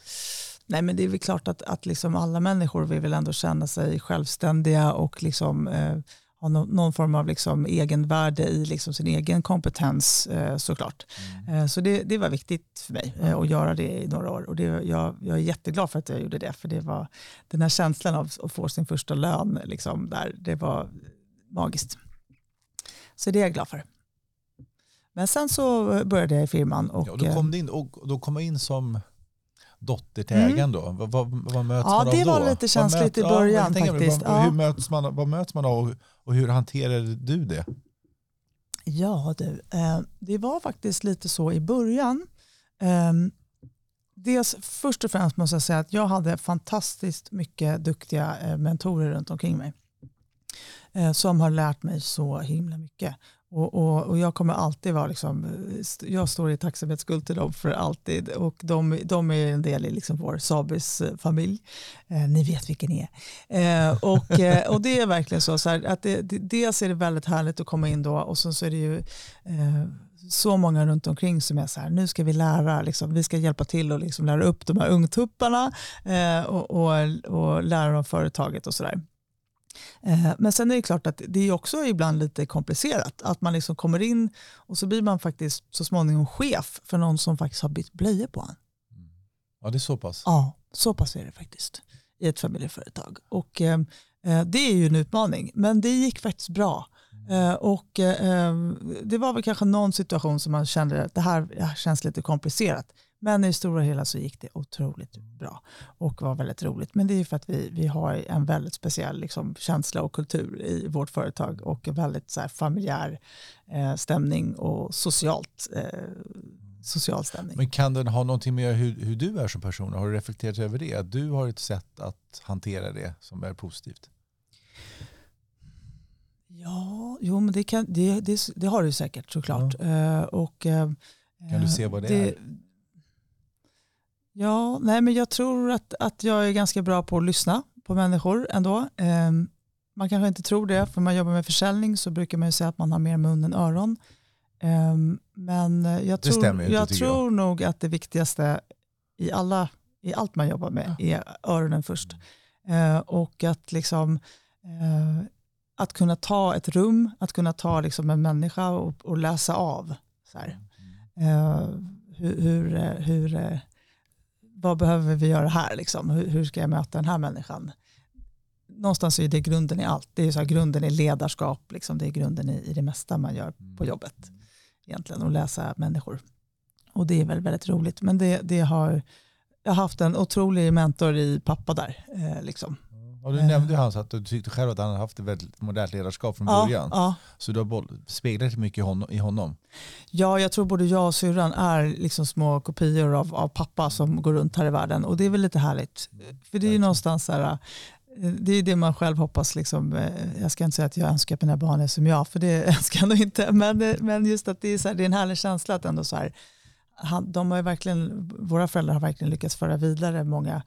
Nej, men det är väl klart att, att liksom alla människor vill väl ändå känna sig självständiga och liksom, eh, ha no, någon form av liksom egenvärde i liksom sin egen kompetens eh, såklart. Mm. Eh, så det, det var viktigt för mig eh, att göra det i några år och det, jag, jag är jätteglad för att jag gjorde det för det var den här känslan av att få sin första lön liksom, där, det var magiskt. Så det är jag glad för. Men sen så började jag i firman. Och, ja, då kom du in, och då kom in som dotter till ägaren då? Vad, vad, vad möts ja, man av då? det var lite känsligt möt, i början ja, faktiskt. Vad, ja. hur möts man, vad möts man av och hur hanterar du det? Ja du, eh, det var faktiskt lite så i början. Eh, dels först och främst måste jag säga att jag hade fantastiskt mycket duktiga eh, mentorer runt omkring mig. Eh, som har lärt mig så himla mycket. Och, och, och, jag kommer alltid vara, liksom, jag står i tacksamhetsskuld till dem för alltid. Och de, de är en del i liksom vår Sabis familj. Eh, ni vet vilken ni är. Eh, och, eh, och det är verkligen så, så här, att det, det, dels är det väldigt härligt att komma in då och sen så är det ju eh, så många runt omkring som är så här, nu ska vi lära, liksom, vi ska hjälpa till och liksom lära upp de här ungtupparna eh, och, och, och lära dem företaget och sådär. Eh, men sen är det klart att det är också ibland lite komplicerat. Att man liksom kommer in och så blir man faktiskt så småningom chef för någon som faktiskt har bytt blöjor på en. Ja, det är så pass? Ja, så pass är det faktiskt i ett familjeföretag. Och eh, eh det är ju en utmaning, men det gick faktiskt bra. Eh, och eh, det var väl kanske någon situation som man kände att det här känns lite komplicerat. Men i det stora hela så gick det otroligt bra och var väldigt roligt. Men det är för att vi, vi har en väldigt speciell liksom, känsla och kultur i vårt företag och en väldigt så här, familjär eh, stämning och socialt eh, social stämning. Men kan den ha någonting med hur, hur du är som person? Har du reflekterat över det? Att du har ett sätt att hantera det som är positivt? Ja, jo, men det, kan, det, det, det har du säkert såklart. Ja. Uh, och, uh, kan du se vad det, det, är? Ja, nej, men jag tror att, att jag är ganska bra på att lyssna på människor ändå. Um, man kanske inte tror det, för man jobbar med försäljning så brukar man ju säga att man har mer mun än öron. Um, men jag, tror, stämmer, jag tror jag. nog att det viktigaste i, alla, i allt man jobbar med ja. är öronen först. Uh, och att liksom uh, att kunna ta ett rum, att kunna ta liksom en människa och, och läsa av. Så uh, hur, hur, hur, vad behöver vi göra här? Liksom? Hur, hur, ska jag möta den här människan? Någonstans är det grunden i allt. Det är så här, grunden i ledarskap. Liksom. Det är grunden i, i det mesta man gör på jobbet. Egentligen, att läsa människor. Och det är väldigt, väldigt roligt. Men det, det har, jag har haft en otrolig mentor i pappa där. Eh, liksom. Och du nämnde ju hans att du tyckte själv att han hade haft ett väldigt modernt ledarskap från ja, början. Ja. Så du har speglat mycket i honom. Ja, jag tror både jag och syrran är liksom små kopior av, av pappa som går runt här i världen. Och det är väl lite härligt. För det är ju någonstans så här, det är det man själv hoppas. Liksom. Eh, jag ska inte säga att jag önskar att mina barn är som jag, för det önskar jag nog inte. Men, men just att det är, så här, det är en härlig känsla att ändå så här, han, de har verkligen, våra föräldrar har verkligen lyckats föra vidare många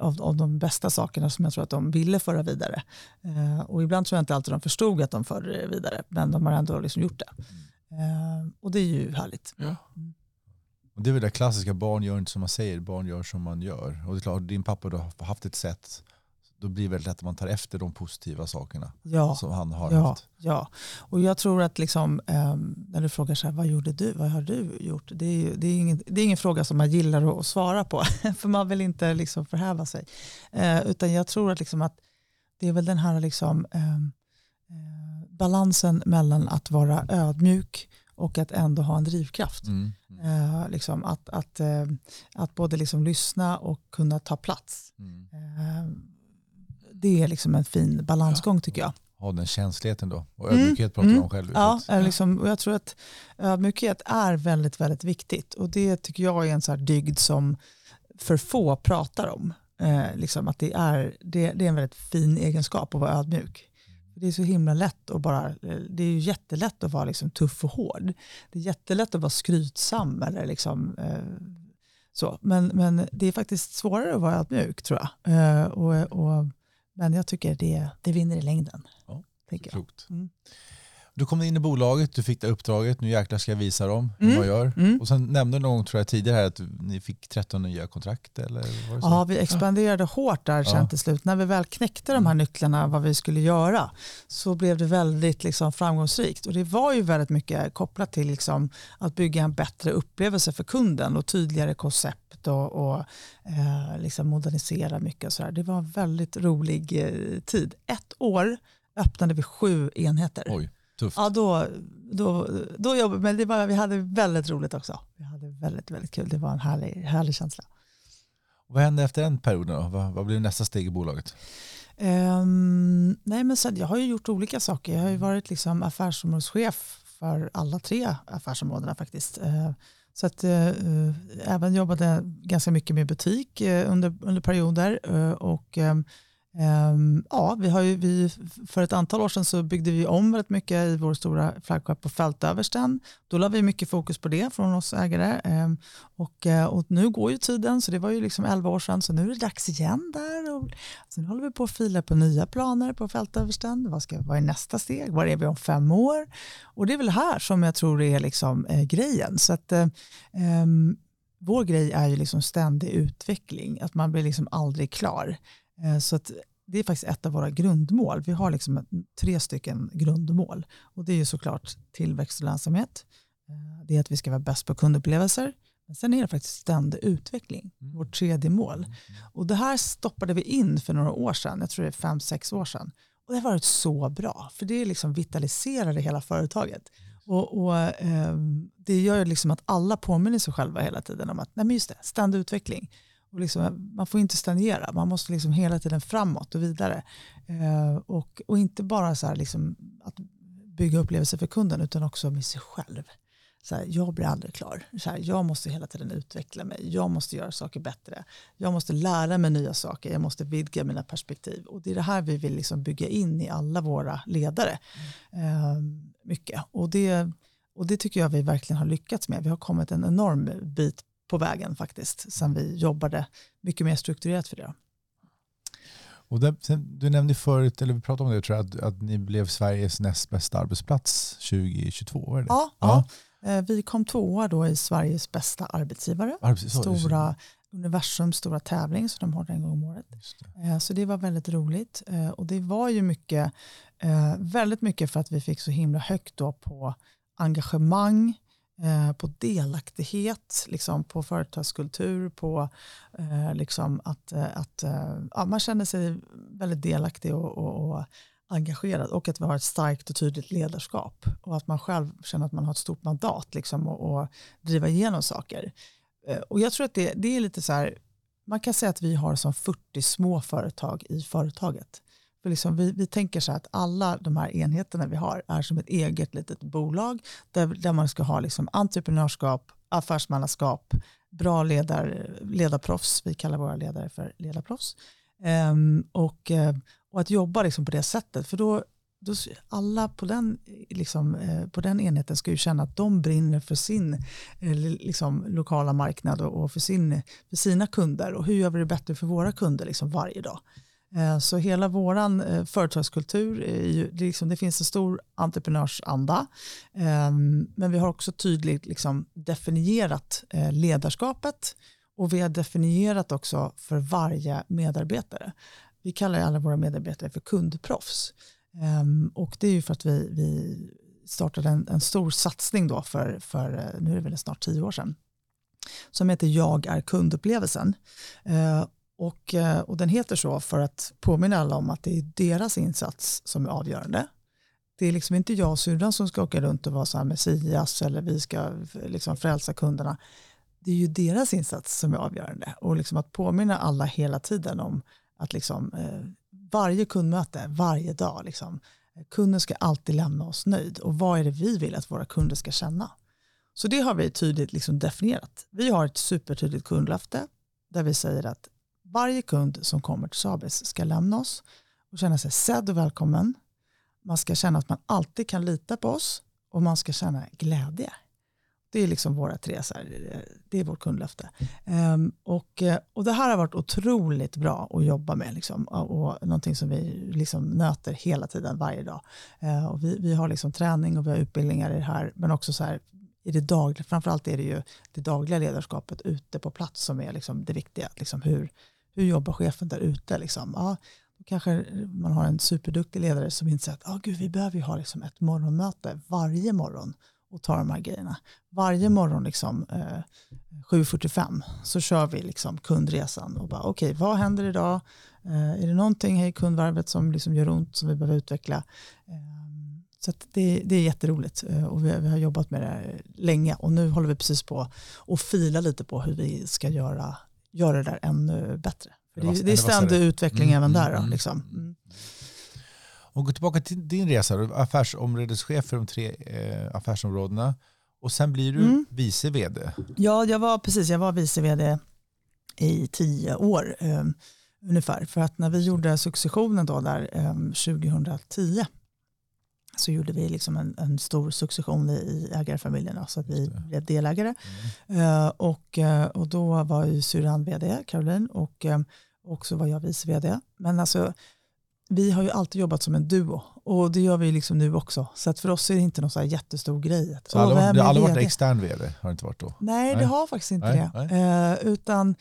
av, av de bästa sakerna som jag tror att de ville föra vidare. Eh, och ibland tror jag inte alltid de förstod att de förde det vidare, men de har ändå liksom gjort det. Eh, och det är ju härligt. Ja. Mm. Och det är väl det klassiska, barn gör inte som man säger, barn gör som man gör. Och det är klart, din pappa har haft ett sätt då blir det väldigt lätt att man tar efter de positiva sakerna ja, som han har ja, haft. Ja, och jag tror att liksom, um, när du frågar så här, vad gjorde du, vad har du gjort? Det är, det är, ingen, det är ingen fråga som man gillar att svara på, för man vill inte liksom förhäva sig. Uh, utan jag tror att, liksom att det är väl den här liksom, um, uh, balansen mellan att vara ödmjuk och att ändå ha en drivkraft. Mm. Mm. Uh, liksom att, att, att både liksom lyssna och kunna ta plats. Mm det är liksom en fin balansgång tycker jag. Ha den känsligheten då. Och mm. ödmjukhet mm. pratar om själv. Ja, liksom, och jag tror att ödmjukhet är väldigt, väldigt viktigt. Och det tycker jag är en så här dygd som för få pratar om. Eh, liksom att det är, det, det, är en väldigt fin egenskap att vara ödmjuk. Det är så himla lätt att bara, eh, det är ju jättelätt att vara liksom tuff och hård. Det är jättelätt att vara skrytsam eller liksom, eh, så. Men, men det är faktiskt svårare att vara ödmjuk tror jag. Eh, och, och men jag tycker det, det vinner i längden. Ja, klokt. Mm. Du kom in i bolaget, du fick det uppdraget, nu jäklar ska jag visa dem hur mm. man gör. Mm. Och sen nämnde du någon tror jag, tidigare att ni fick 13 nya kontrakt. Eller? Ja, vi expanderade ja. hårt där sen till slut. När vi väl knäckte de här mm. nycklarna, vad vi skulle göra, så blev det väldigt liksom, framgångsrikt. Och det var ju väldigt mycket kopplat till liksom, att bygga en bättre upplevelse för kunden och tydligare koncept och, och eh, liksom modernisera mycket. Och så där. Det var en väldigt rolig eh, tid. Ett år öppnade vi sju enheter. Oj. Tufft. Ja, då, då, då jobbade men det var, vi hade väldigt roligt också. Vi hade väldigt, väldigt kul. Det var en härlig, härlig känsla. Vad hände efter den perioden? Då? Vad, vad blev nästa steg i bolaget? Um, nej, men sen, jag har ju gjort olika saker. Jag har ju varit liksom affärsområdeschef för alla tre affärsområdena faktiskt. Uh, så att, uh, även jobbade ganska mycket med butik uh, under, under perioder. och Um, Ehm, ja, vi har ju, vi, för ett antal år sedan så byggde vi om väldigt mycket i vår stora flaggskepp på Fältöversten. Då la vi mycket fokus på det från oss ägare. Ehm, och, eh, och nu går ju tiden, så det var ju liksom 11 år sedan, så nu är det dags igen där. Och, så nu håller vi på att fila på nya planer på Fältöversten. Vad, ska, vad är nästa steg? Var är vi om fem år? Och det är väl här som jag tror är liksom, eh, grejen. Så att, eh, ehm, vår grej är ju liksom ständig utveckling, att man blir liksom aldrig klar. Eh, så att det är faktiskt ett av våra grundmål. Vi har liksom tre stycken grundmål. Och det är ju såklart tillväxt och lönsamhet. Eh, det är att vi ska vara bäst på kundupplevelser. Men sen är det faktiskt ständig utveckling, mm. vårt tredje mål. Mm. Och det här stoppade vi in för några år sedan, jag tror det är fem, sex år sedan. Och det har varit så bra, för det liksom vitaliserade hela företaget. Och, och eh, Det gör liksom att alla påminner sig själva hela tiden om att nej men just det, ständig utveckling. Och liksom, man får inte stagnera, man måste liksom hela tiden framåt och vidare. Eh, och, och inte bara så liksom att bygga upplevelser för kunden utan också med sig själv. Så här, jag blir aldrig klar. Så här, jag måste hela tiden utveckla mig. Jag måste göra saker bättre. Jag måste lära mig nya saker. Jag måste vidga mina perspektiv. Och det är det här vi vill liksom bygga in i alla våra ledare. Mm. Eh, mycket. Och det, och det tycker jag vi verkligen har lyckats med. Vi har kommit en enorm bit på vägen faktiskt. Sen vi jobbade mycket mer strukturerat för det. Och där, du nämnde förut, eller vi pratade om det, tror jag, att, att ni blev Sveriges näst bästa arbetsplats 2022. Var det? Ja, ja. ja. Eh, vi kom tvåa då i Sveriges bästa arbetsgivare. Arbets stora universums stora tävling som de har en gång om året. Det. Eh, så det var väldigt roligt. Eh, och det var ju mycket, väldigt mycket för att vi fick så himla högt då på engagemang, Eh, på delaktighet, liksom på företagskultur, på eh, liksom att, eh, att eh, ja, man känner sig väldigt delaktig och, och, och, engagerad och att vi har ett starkt och tydligt ledarskap och att man själv känner att man har ett stort mandat liksom, och, och driva igenom saker. Eh, och jag tror att det, det är lite så här, man kan säga att vi har som 40 små företag i företaget. För liksom vi, vi tänker så att alla de här enheterna vi har är som ett eget litet bolag där, där man ska ha liksom entreprenörskap, affärsmannaskap, bra ledar, ledarproffs, vi kallar våra ledare för ledarproffs. Um, och, eh, och att jobba liksom på det sättet, för då, då alla på den, liksom, eh, på den enheten ska ju känna att de brinner för sin eh, liksom, lokala marknad och, och för, sin, för sina kunder och hur gör vi det bättre för våra kunder liksom, varje dag. Eh, så hela vår eh, företagskultur, är ju, det, liksom, det finns en stor entreprenörsanda. Ehm, men vi har också tydligt liksom definierat eh, ledarskapet och vi har definierat också för varje medarbetare. Vi kallar alla våra medarbetare för kundproffs. Ehm, och det är ju för att vi, vi startade en, en, stor satsning då för, för, nu är det väl snart tio år sedan, som heter Jag är kundupplevelsen. Och, eh, och den heter så för att påminna alla om att det är deras insats som är avgörande. Det är liksom inte jag och syrran som ska åka runt och vara så här messias eller vi ska eh, liksom frälsa kunderna. Det är ju deras insats som är avgörande. Och liksom att påminna alla hela tiden om att liksom, eh, varje kundmöte, varje dag, liksom, kunden ska alltid lämna oss nöjd. Och vad är det vi vill att våra kunder ska känna? Så det har vi tydligt liksom definierat. Vi har ett supertydligt kundlöfte där vi säger att varje kund som kommer till Sabis ska lämna oss och känna sig sedd och välkommen. Man ska känna att man alltid kan lita på oss och man ska känna glädje. Det är liksom våra tre, så här, det är vårt kundlöfte. Um, och, eh, och det här har varit otroligt bra att jobba med liksom, och, och någonting som vi liksom nöter hela tiden, varje dag. Uh, och vi, vi har liksom träning och vi har utbildningar i det här, men också så här, i det dagliga, framförallt är det ju det dagliga ledarskapet ute på plats som är liksom det viktiga. Liksom hur, hur jobbar chefen där ute? Liksom? Ja, då kanske man har en superduktig ledare som inser att ah, gud, vi behöver ha liksom ett morgonmöte varje morgon och ta de här grejerna. Varje morgon liksom, eh, 7.45 så kör vi liksom kundresan och bara okej, okay, vad händer idag? Eh, är det någonting i kundvarvet som liksom gör ont som vi behöver utveckla? Eh, så det, det är jätteroligt eh, och vi, vi, har jobbat med det länge och nu håller vi precis på att fila lite på hur vi ska göra göra det där ännu bättre. För det, det är ständig utveckling mm, även där. Då, mm, liksom. Mm. mm. Och gå tillbaka till din resa, affärsområdeschef för de tre eh, affärsområdena och sen blir du mm. vice vd. Ja, jag var, precis, jag var vice vd i tio år eh, ungefär. För att när vi gjorde successionen då där eh, 2010 så gjorde vi liksom en, en stor succession i ägarfamiljerna så att vi blev delägare. Mm. Uh, och, uh, och då var ju syrran vd, Caroline, och, uh, och så var jag vice vd. Men alltså, vi har ju alltid jobbat som en duo och det gör vi liksom nu också. Så att för oss är det inte någon så jättestor grej. Så alla, det har aldrig varit extern vd? Har det inte varit då? Nej, nej. det har faktiskt inte nej, det. Nej. utan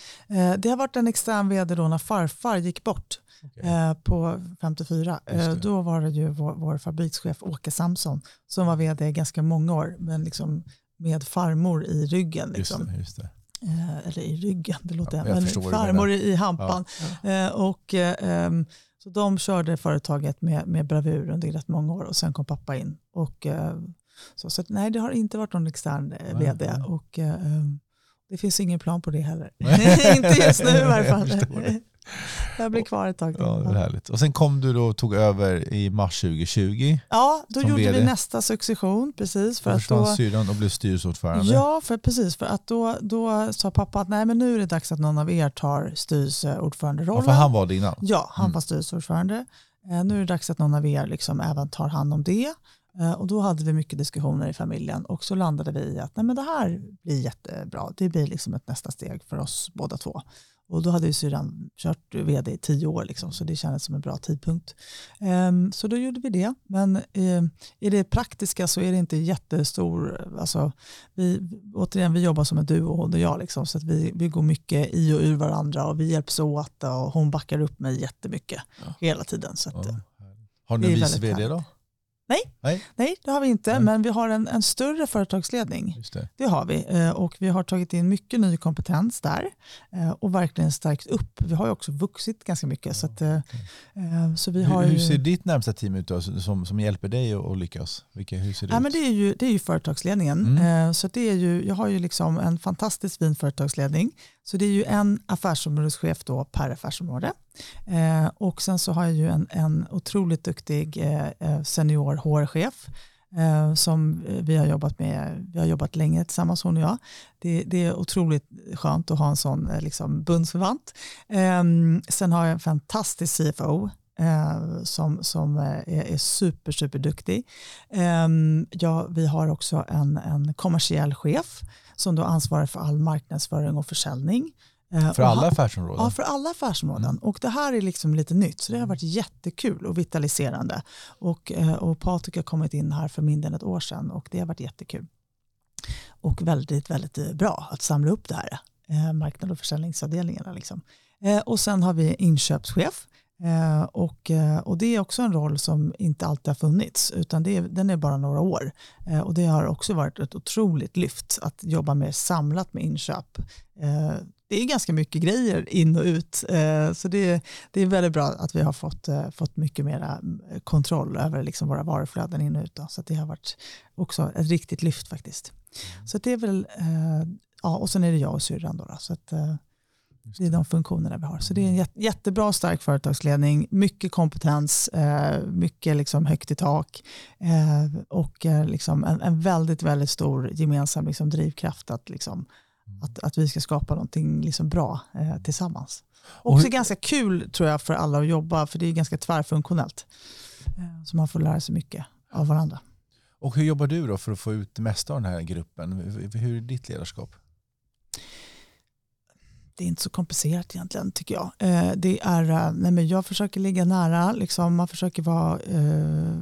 det har varit en extern vd då när farfar gick bort okay. eh, på 54. Eh, då var det ju vår, vår fabrikschef Åke Samson som var vd ganska många år, men liksom med farmor i ryggen. Liksom. Just det, just det. Eh, eller i ryggen, det låter ja, men farmor i hampan. Ja. Och, så de körde företaget med, med bravur under rätt många år och sen kom pappa in. Och, Så, så nej, det har inte varit någon extern eh, vd och eh, det finns ingen plan på det heller. inte just nu i varje fall. Jag blir kvar ett tag till. Ja, det är härligt. Och sen kom du då och tog över i mars 2020. Ja, då gjorde vd. vi nästa succession. Precis, för Då att då, syrran och blev styrelseordförande. ja, för, precis. För att då, då sa pappa att nej, men nu är det dags att någon av er tar Ja, styrelseordföranderollen. för han var det innan. Ja, han Mm. var styrelseordförande. Eh, nu är det dags att någon av er liksom även tar hand om det. Eh, och då hade vi mycket diskussioner i familjen och så landade vi i att nej, men det här blir jättebra. Det blir liksom ett nästa steg för oss båda två. Och då hade ju syrran kört vd i tio år, liksom, så det kändes som en bra tidpunkt. Ehm, så då gjorde vi det. Men eh, i det praktiska så är det inte jättestor, alltså, vi, återigen vi jobbar som en duo hon och jag, liksom, så att vi, vi går mycket i och ur varandra och vi hjälps åt och hon backar upp mig jättemycket Ja. hela tiden. Så att, Ja. Har ni vice vd då? Nej. Nej, Nej, det har vi inte, Nej. men vi har en, en större företagsledning. just det. Det har vi eh, och vi har tagit in mycket ny kompetens där eh, och verkligen stärkt upp. Vi har ju också vuxit ganska mycket. Så, att, eh, eh, så vi har Hur, hur ser ditt närmsta team ut då, som, som hjälper dig att lyckas? Vilka, hur ser det Ja, ut? men det, är ju, det är ju företagsledningen. Mm. Så det är ju, jag har ju liksom en fantastiskt fin företagsledning. Så det är ju en affärsområdeschef då per affärsområde. Eh, och sen så har jag ju en, en otroligt duktig eh, eh senior HR-chef eh, som eh, vi har jobbat med. Vi har jobbat länge tillsammans hon och jag. Det, det är otroligt skönt att ha en sån eh, liksom, bundsförvant. Eh, sen har jag en fantastisk CFO eh, som, som eh, är, är super, super duktig. Ehm, ja, vi har också en, en kommersiell chef som då ansvarar för all marknadsföring och försäljning. Eh, För och alla han- affärsområden? Ja, för alla affärsområden. Och det här är liksom lite nytt, så det har varit jättekul och vitaliserande. Och, eh, och Patrik har kommit in här för mindre än ett år sedan och det har varit jättekul. Och väldigt, väldigt eh, bra att samla upp det här, marknad och försäljningsavdelningarna. Liksom. Och sen har vi inköpschef. Eh, och, eh, och det är också en roll som inte alltid har funnits, utan det är, den är bara några år. Eh, och det har också varit ett otroligt lyft att jobba mer samlat med inköp. Eh, det är ganska mycket grejer in och ut, eh, så det, det är väldigt bra att vi har fått, eh, fått mycket mera eh, kontroll över liksom våra varuflöden in och ut. Då. Så det har varit också ett riktigt lyft faktiskt. Så att det är väl, ja, och sen är det jag och syrran då. då så att, det är de funktionerna vi har. Så det är en jät- jättebra stark företagsledning, mycket kompetens, eh, mycket liksom högt i tak eh, och eh, liksom en, en väldigt, väldigt stor gemensam liksom drivkraft att, liksom, att, att vi ska skapa någonting liksom bra tillsammans. Också ganska kul tror jag för alla att jobba, för det är ganska tvärfunktionellt. Så man får lära sig mycket av varandra. Och hur jobbar du då för att få ut det mesta av den här gruppen? Hur är ditt ledarskap? Det är inte så komplicerat egentligen tycker jag. Eh, det är, eh, nej men jag försöker ligga nära, liksom, man försöker vara eh,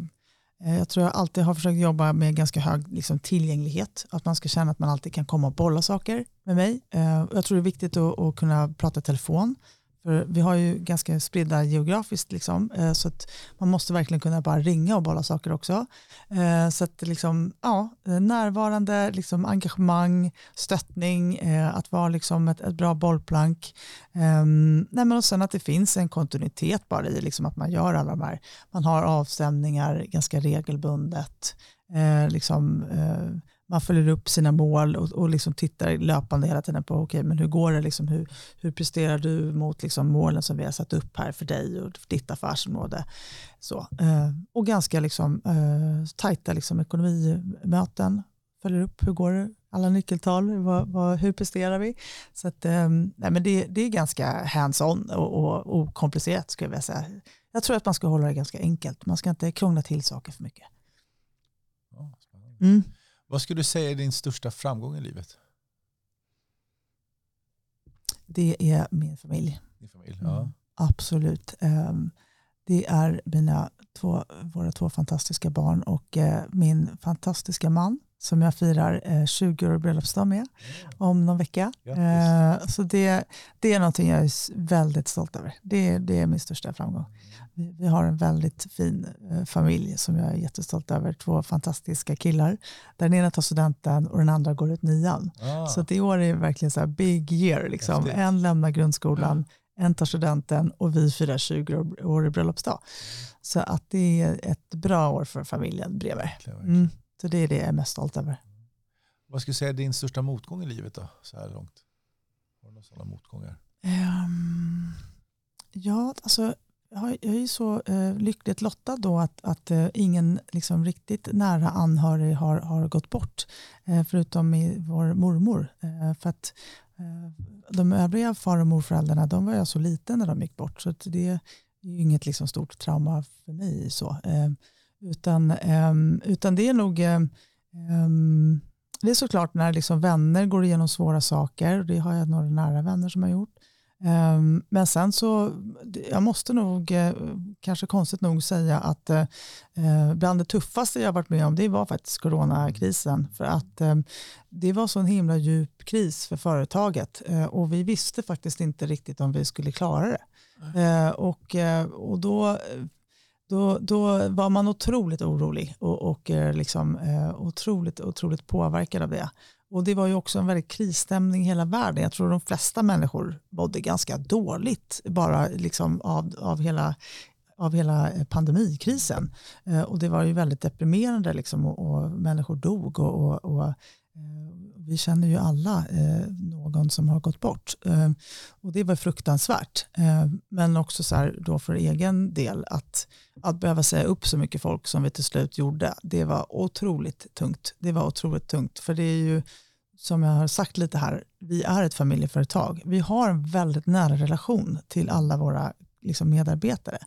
eh, jag tror jag alltid har försökt jobba med ganska hög liksom, tillgänglighet. Att man ska känna att man alltid kan komma och bolla saker med mig. Eh, jag tror det är viktigt att, att kunna prata i telefon. För vi har ju ganska spridda geografiskt, liksom, eh, så att man måste verkligen kunna bara ringa och bolla saker också. Eh, så att liksom, ja, närvarande, liksom, engagemang, stöttning, eh, att vara liksom ett, ett bra bollplank. Eh, nej, men och sen att det finns en kontinuitet bara i liksom, att man gör alla de här, man har avstämningar ganska regelbundet. Eh, liksom, eh, man följer upp sina mål och, och liksom tittar löpande hela tiden på okay, men hur går det, liksom, hur, hur presterar du mot liksom, målen som vi har satt upp här för dig och för ditt affärsområde. Så, eh, och ganska liksom, eh, tajta liksom, ekonomimöten, följer upp hur går det, alla nyckeltal, vad, vad, hur presterar vi? Så att, eh, nej, men det, det är ganska hands-on och, och okomplicerat skulle jag vilja säga. Jag tror att man ska hålla det ganska enkelt, man ska inte krångla till saker för mycket. Mm. Vad skulle du säga är din största framgång i livet? Det är min familj. Din familj? Mm. Ja. Absolut. Ehm, Det är mina två, våra två fantastiska barn och eh, min fantastiska man som jag firar eh, 20 år bröllopsdag med om någon vecka. Grattis. Eh, Så det, det är någonting jag är väldigt stolt över. Det, det är min största framgång. Vi, har en väldigt fin eh, familj som jag är jättestolt över. Två fantastiska killar. Där den ena tar studenten och den andra går ut nian. Ah. Så att i år är verkligen så här big year. Liksom. En lämnar grundskolan, en tar studenten och vi firar 20 år- i bröllopsdag. Så att det är ett bra år för familjen bredvid. Mm, Så det är det jag är mest stolt över. Vad skulle du säga är din största motgång i livet då, så här långt? Har du några sådana motgångar? Um, ja, alltså jag är ju så eh, lyckligt lottad då att, att eh, ingen liksom, riktigt nära anhörig har, har gått bort. eh, förutom i vår mormor. Eh, för att eh, de övriga far och morföräldrarna de var jag så liten när de gick bort. Så det är ju inget liksom, stort trauma för mig. Så. Eh, utan, ehm, utan det är nog ehm, ehm, det är såklart när liksom vänner går igenom svåra saker. Det har jag några nära vänner som har gjort. Ehm, men sen så, jag måste nog, eh, kanske konstigt nog säga att eh, eh, bland det tuffaste jag varit med om det var faktiskt coronakrisen. För att det var så en himla djup kris för företaget och vi visste faktiskt inte riktigt om vi skulle klara det. Och, och då då, då var man otroligt orolig och, och liksom, otroligt, otroligt påverkad av det. Och det var ju också en väldigt krisstämning i hela världen. Jag tror de flesta människor mådde ganska dåligt bara liksom av, av, hela, av hela eh, pandemikrisen. Eh, och det var ju väldigt deprimerande liksom, och, och människor dog. och, och, och Eh, vi känner ju alla eh, någon som har gått bort. Eh, och det var fruktansvärt. Men också så här, då för egen del att, att behöva säga upp så mycket folk som vi till slut gjorde. Det var otroligt tungt. Det var otroligt tungt. För det är ju som jag har sagt lite här, vi är ett familjeföretag. Vi har en väldigt nära relation till alla våra liksom, medarbetare.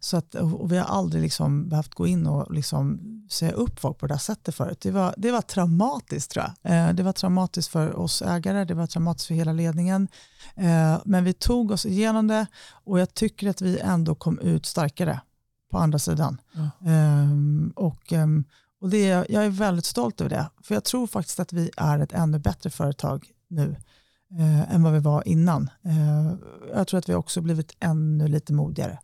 Så att, och vi har aldrig liksom behövt gå in och liksom säga upp folk på det här sättet förut. Det var, det var traumatiskt tror jag. Eh, det var traumatiskt för oss ägare, det var traumatiskt för hela ledningen. Eh, men vi tog oss igenom det och jag tycker att vi ändå kom ut starkare på andra sidan. Mm. Och, ehm, och det, jag är väldigt stolt över det. För jag tror faktiskt att vi är ett ännu bättre företag nu eh, än vad vi var innan. Eh, jag tror att vi också blivit ännu lite modigare.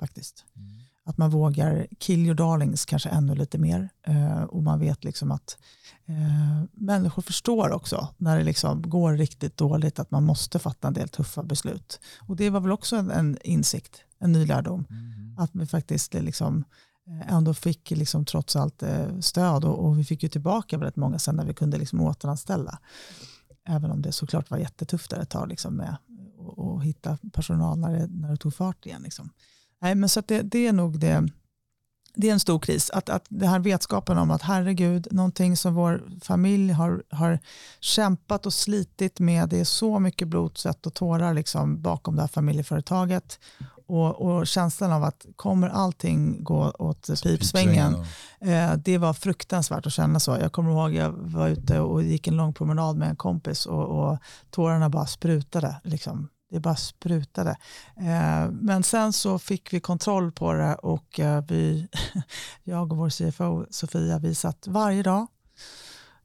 faktiskt. Mm. Att man vågar kill your darlings kanske ännu lite mer. Eh, och man vet liksom att eh, människor förstår också när det liksom går riktigt dåligt att man måste fatta en del tuffa beslut. Och det var väl också en, en insikt, en ny lärdom. Mm. Att vi faktiskt liksom, Eh, ändå fick liksom trots allt eh, stöd och, och, vi fick ju tillbaka väldigt många sen när vi kunde liksom återanställa. Även om det såklart var jättetufft där ett tag liksom med att hitta personal när det, när det tog fart igen. Liksom. Nej, men så det, det, är nog det, det är en stor kris. Att, att det här vetskapen om att herregud, någonting som vår familj har, har kämpat och slitit med, det är så mycket blod, svett och tårar liksom bakom det här familjeföretaget och, och, känslan av att kommer allting gå åt pipsvängen, eh, det var fruktansvärt att känna så. Jag kommer ihåg jag var ute och gick en lång promenad med en kompis och, och tårarna bara sprutade. Liksom. Det bara sprutade. Eh, men sen så fick vi kontroll på det och eh, vi, jag och vår CFO Sofia, vi satt varje dag,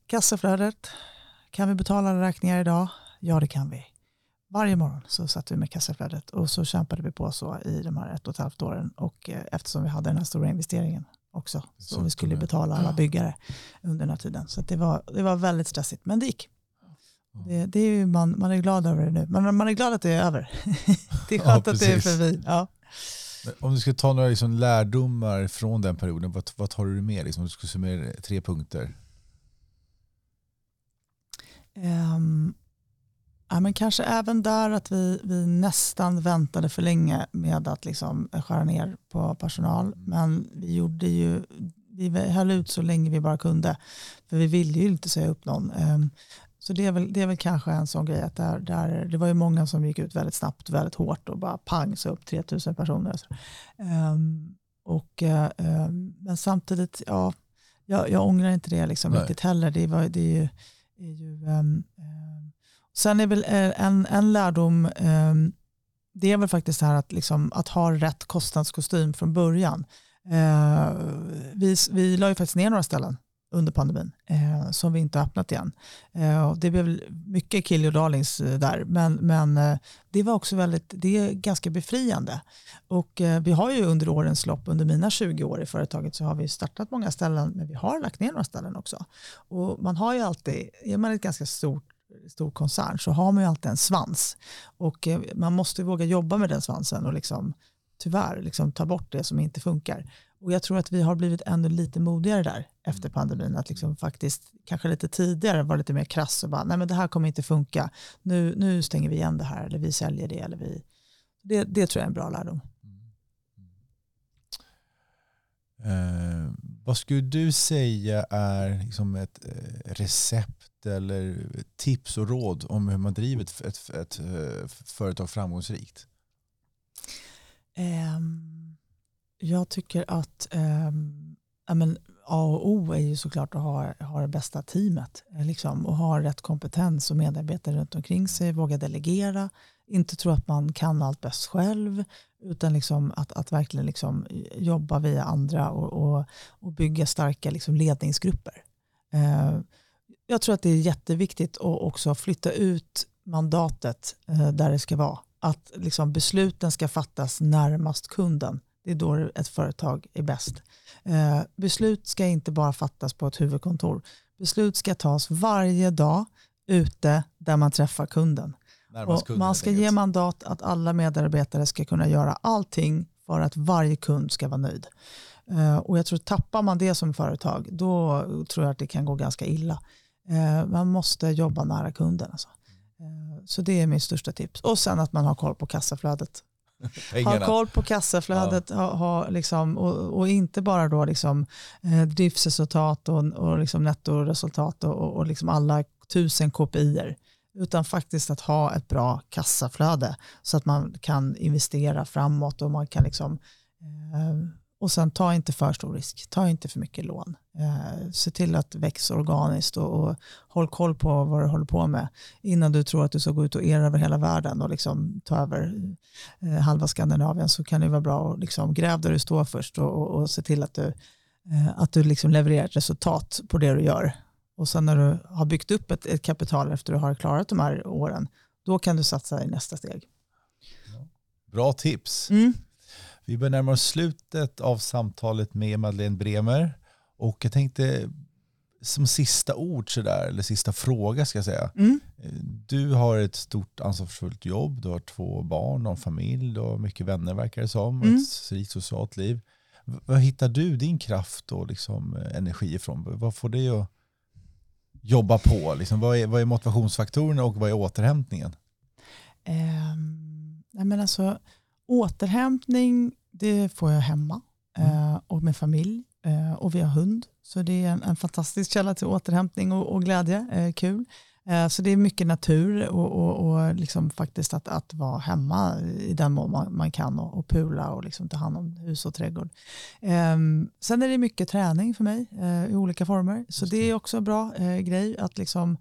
kassaflödet, kan vi betala räkningar idag? Ja, det kan vi varje morgon så satt vi med kassaflödet och så kämpade vi på så i de här ett och ett halvt åren och eh, eftersom vi hade den här stora investeringen också så, så vi skulle betala alla byggare under den här tiden. Så det var, det var väldigt stressigt men det gick. Det, det är man, man är glad över det nu. Man, man är glad att det är över. det är skönt ja, att det är förbi. Ja. Om du ska ta några liksom lärdomar från den perioden, vad, vad tar du med? Liksom, du skulle summera tre punkter. Um, Ja, men kanske även där att vi, vi nästan väntade för länge med att liksom skära ner på personal. Men vi gjorde ju, vi höll ut så länge vi bara kunde. För vi ville ju inte säga upp någon. Så det är väl, det är väl kanske en sån grej att där, där, det var ju många som gick ut väldigt snabbt, väldigt hårt och bara pang så upp 3000 personer. Um, och, um, men samtidigt, ja, jag, jag ångrar inte det liksom riktigt heller. Det, var, det är ju, är ju um, Sen är väl eh, en, en lärdom, det är väl faktiskt det här att, liksom, att ha rätt kostnadskostym från början. Eh, vi, vi la ju faktiskt ner några ställen under pandemin eh, som vi inte har öppnat igen. Eh, det blev mycket kill your darlings eh, där men, men eh, det var också väldigt, det är ganska befriande. Och eh, vi har ju under årens lopp, under mina 20 år i företaget så har vi startat många ställen men vi har lagt ner några ställen också. Och man har ju alltid, är man ett ganska stort stor koncern så har man ju alltid en svans. Och eh, man måste våga jobba med den svansen och liksom, tyvärr liksom, ta bort det som inte funkar. Och jag tror att vi har blivit ännu lite modigare där efter pandemin. Att liksom faktiskt kanske lite tidigare vara lite mer krass och bara, nej men det här kommer inte funka. Nu, nu stänger vi igen det här eller vi säljer det. Eller vi... det, det tror jag är en bra lärdom. Eh, vad skulle du säga är liksom ett eh, recept eller tips och råd om hur man driver ett, ett, ett, eh, företag framgångsrikt? Um, jag tycker att eh, men, A och O är ju såklart att ha, ha det bästa teamet eh, liksom, och ha rätt kompetens och medarbetare runt omkring sig, våga delegera, inte tro att man kan allt bäst själv utan liksom att, att verkligen liksom jobba via andra och, och, och bygga starka liksom ledningsgrupper. Eh, jag tror att det är jätteviktigt att också flytta ut mandatet eh, där det ska vara. Att liksom besluten ska fattas närmast kunden. Det är då ett företag är bäst. Uh, beslut ska inte bara fattas på ett huvudkontor. Beslut ska tas varje dag ute där man träffar kunden. Och man ska ge mandat att alla medarbetare ska kunna göra allting för att varje kund ska vara nöjd. Uh, och jag tror att tappar man det som företag, då tror jag att det kan gå ganska illa. Uh, man måste jobba nära kunden. Alltså. Uh, så det är mitt största tips. Och sen att man har koll på kassaflödet. ha koll på kassaflödet ha, ha liksom, och, och, inte bara då liksom, eh, driftsresultat och, och liksom nettoresultat och, och liksom alla tusen KPI utan faktiskt att ha ett bra kassaflöde så att man kan investera framåt och man kan liksom eh, och sen ta inte för stor risk, ta inte för mycket lån. Eh, se till att växa organiskt och, och håll koll på vad du håller på med innan du tror att du ska gå ut och erövra hela världen och liksom ta över eh, halva Skandinavien så kan det vara bra att liksom gräv där du står först och, och, och se till att du, eh, att du liksom levererar ett resultat på det du gör och sen när du har byggt upp ett, ett kapital efter att du har klarat de här åren, då kan du satsa i nästa steg. Bra tips. Mm. Vi börjar närma oss slutet av samtalet med Madeleine Bremer. Och jag tänkte som sista ord sådär, eller sista fråga ska jag säga. Mm. Du har ett stort ansvarsfullt jobb, du har två barn och en familj, du har mycket vänner verkar det som, och mm. ett rikt socialt liv. Var hittar du din kraft och liksom energi ifrån? Vad får det att jobba på? Liksom, vad, är, vad är motivationsfaktorerna och vad är återhämtningen? Nej men alltså, återhämtning det får jag hemma mm. uh, och med familj uh, och vi har hund. Så det är en, en fantastisk källa till återhämtning och, och glädje. Uh, kul. Eh, så det är mycket natur och, och, och liksom faktiskt att, att vara hemma i den mån man, man kan och, och pula och liksom ta hand om hus och trädgård. Um, sen är det mycket träning för mig uh, i olika former. Så det. är också en bra uh, grej att liksom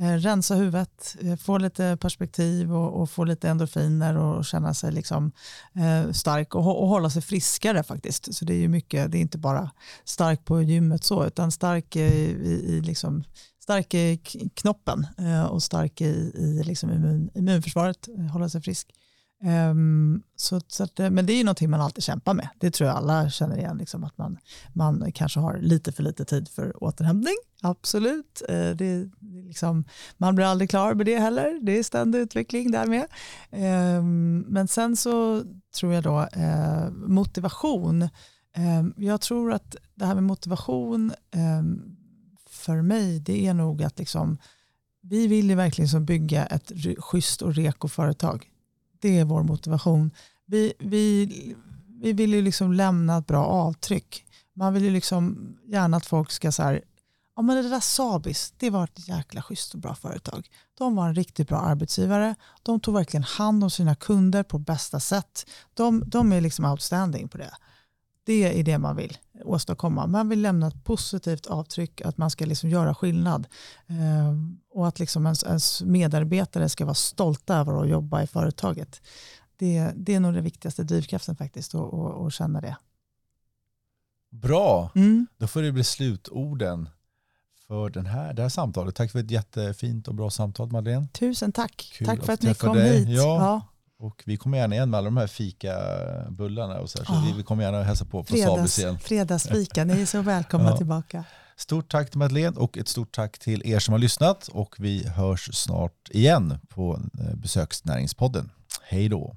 Eh, rensa huvudet, eh, få lite perspektiv och, och, få lite endorfiner och känna sig liksom, eh, stark och, och, hålla sig friskare faktiskt. Så det är ju mycket, det är inte bara stark på gymmet så, utan stark i, i liksom stark i knoppen eh, och stark i, i liksom immun, immunförsvaret, hålla sig frisk. Um, så, så att, eh, men det är ju någonting man alltid kämpar med. Det tror jag alla känner igen, liksom, att man, man kanske har lite för lite tid för återhämtning. Absolut. Uh, det, det liksom, man blir aldrig klar med det heller. Det är ständig utveckling där med. Um, men sen så tror jag då uh, motivation. Um, jag tror att det här med motivation för mig det är nog att liksom, vi vill ju verkligen som bygga ett schysst och reko företag. Det är vår motivation. Vi, vi, vi vill ju liksom lämna ett bra avtryck. Man vill ju liksom gärna att folk ska så här, ja men det där Sabis, det var ett jäkla schysst och bra företag. De var en riktigt bra arbetsgivare. De tog verkligen hand om sina kunder på bästa sätt. De, de är liksom outstanding på det. Det är det man vill åstadkomma. Man vill lämna ett positivt avtryck, att man ska liksom göra skillnad. Eh, och att liksom ens, ens, medarbetare ska vara stolta över att jobba i företaget. Det, det är nog det viktigaste drivkraften faktiskt, att känna det. Bra, mm. då får det bli slutorden för den här, det här samtalet. Tack för ett jättefint och bra samtal Madeleine. Tusen tack. Kul tack för att, att ni kom dig. hit. Ja. ja. Och vi kommer gärna igen med alla de här fikabullarna och så, här, så ja. vi kommer gärna hälsa på på Fredags, igen. Fredagsfika, ni är så välkomna ja. tillbaka. Stort tack till Madeleine och ett stort tack till er som har lyssnat och vi hörs snart igen på eh, Besöksnäringspodden. Hej då!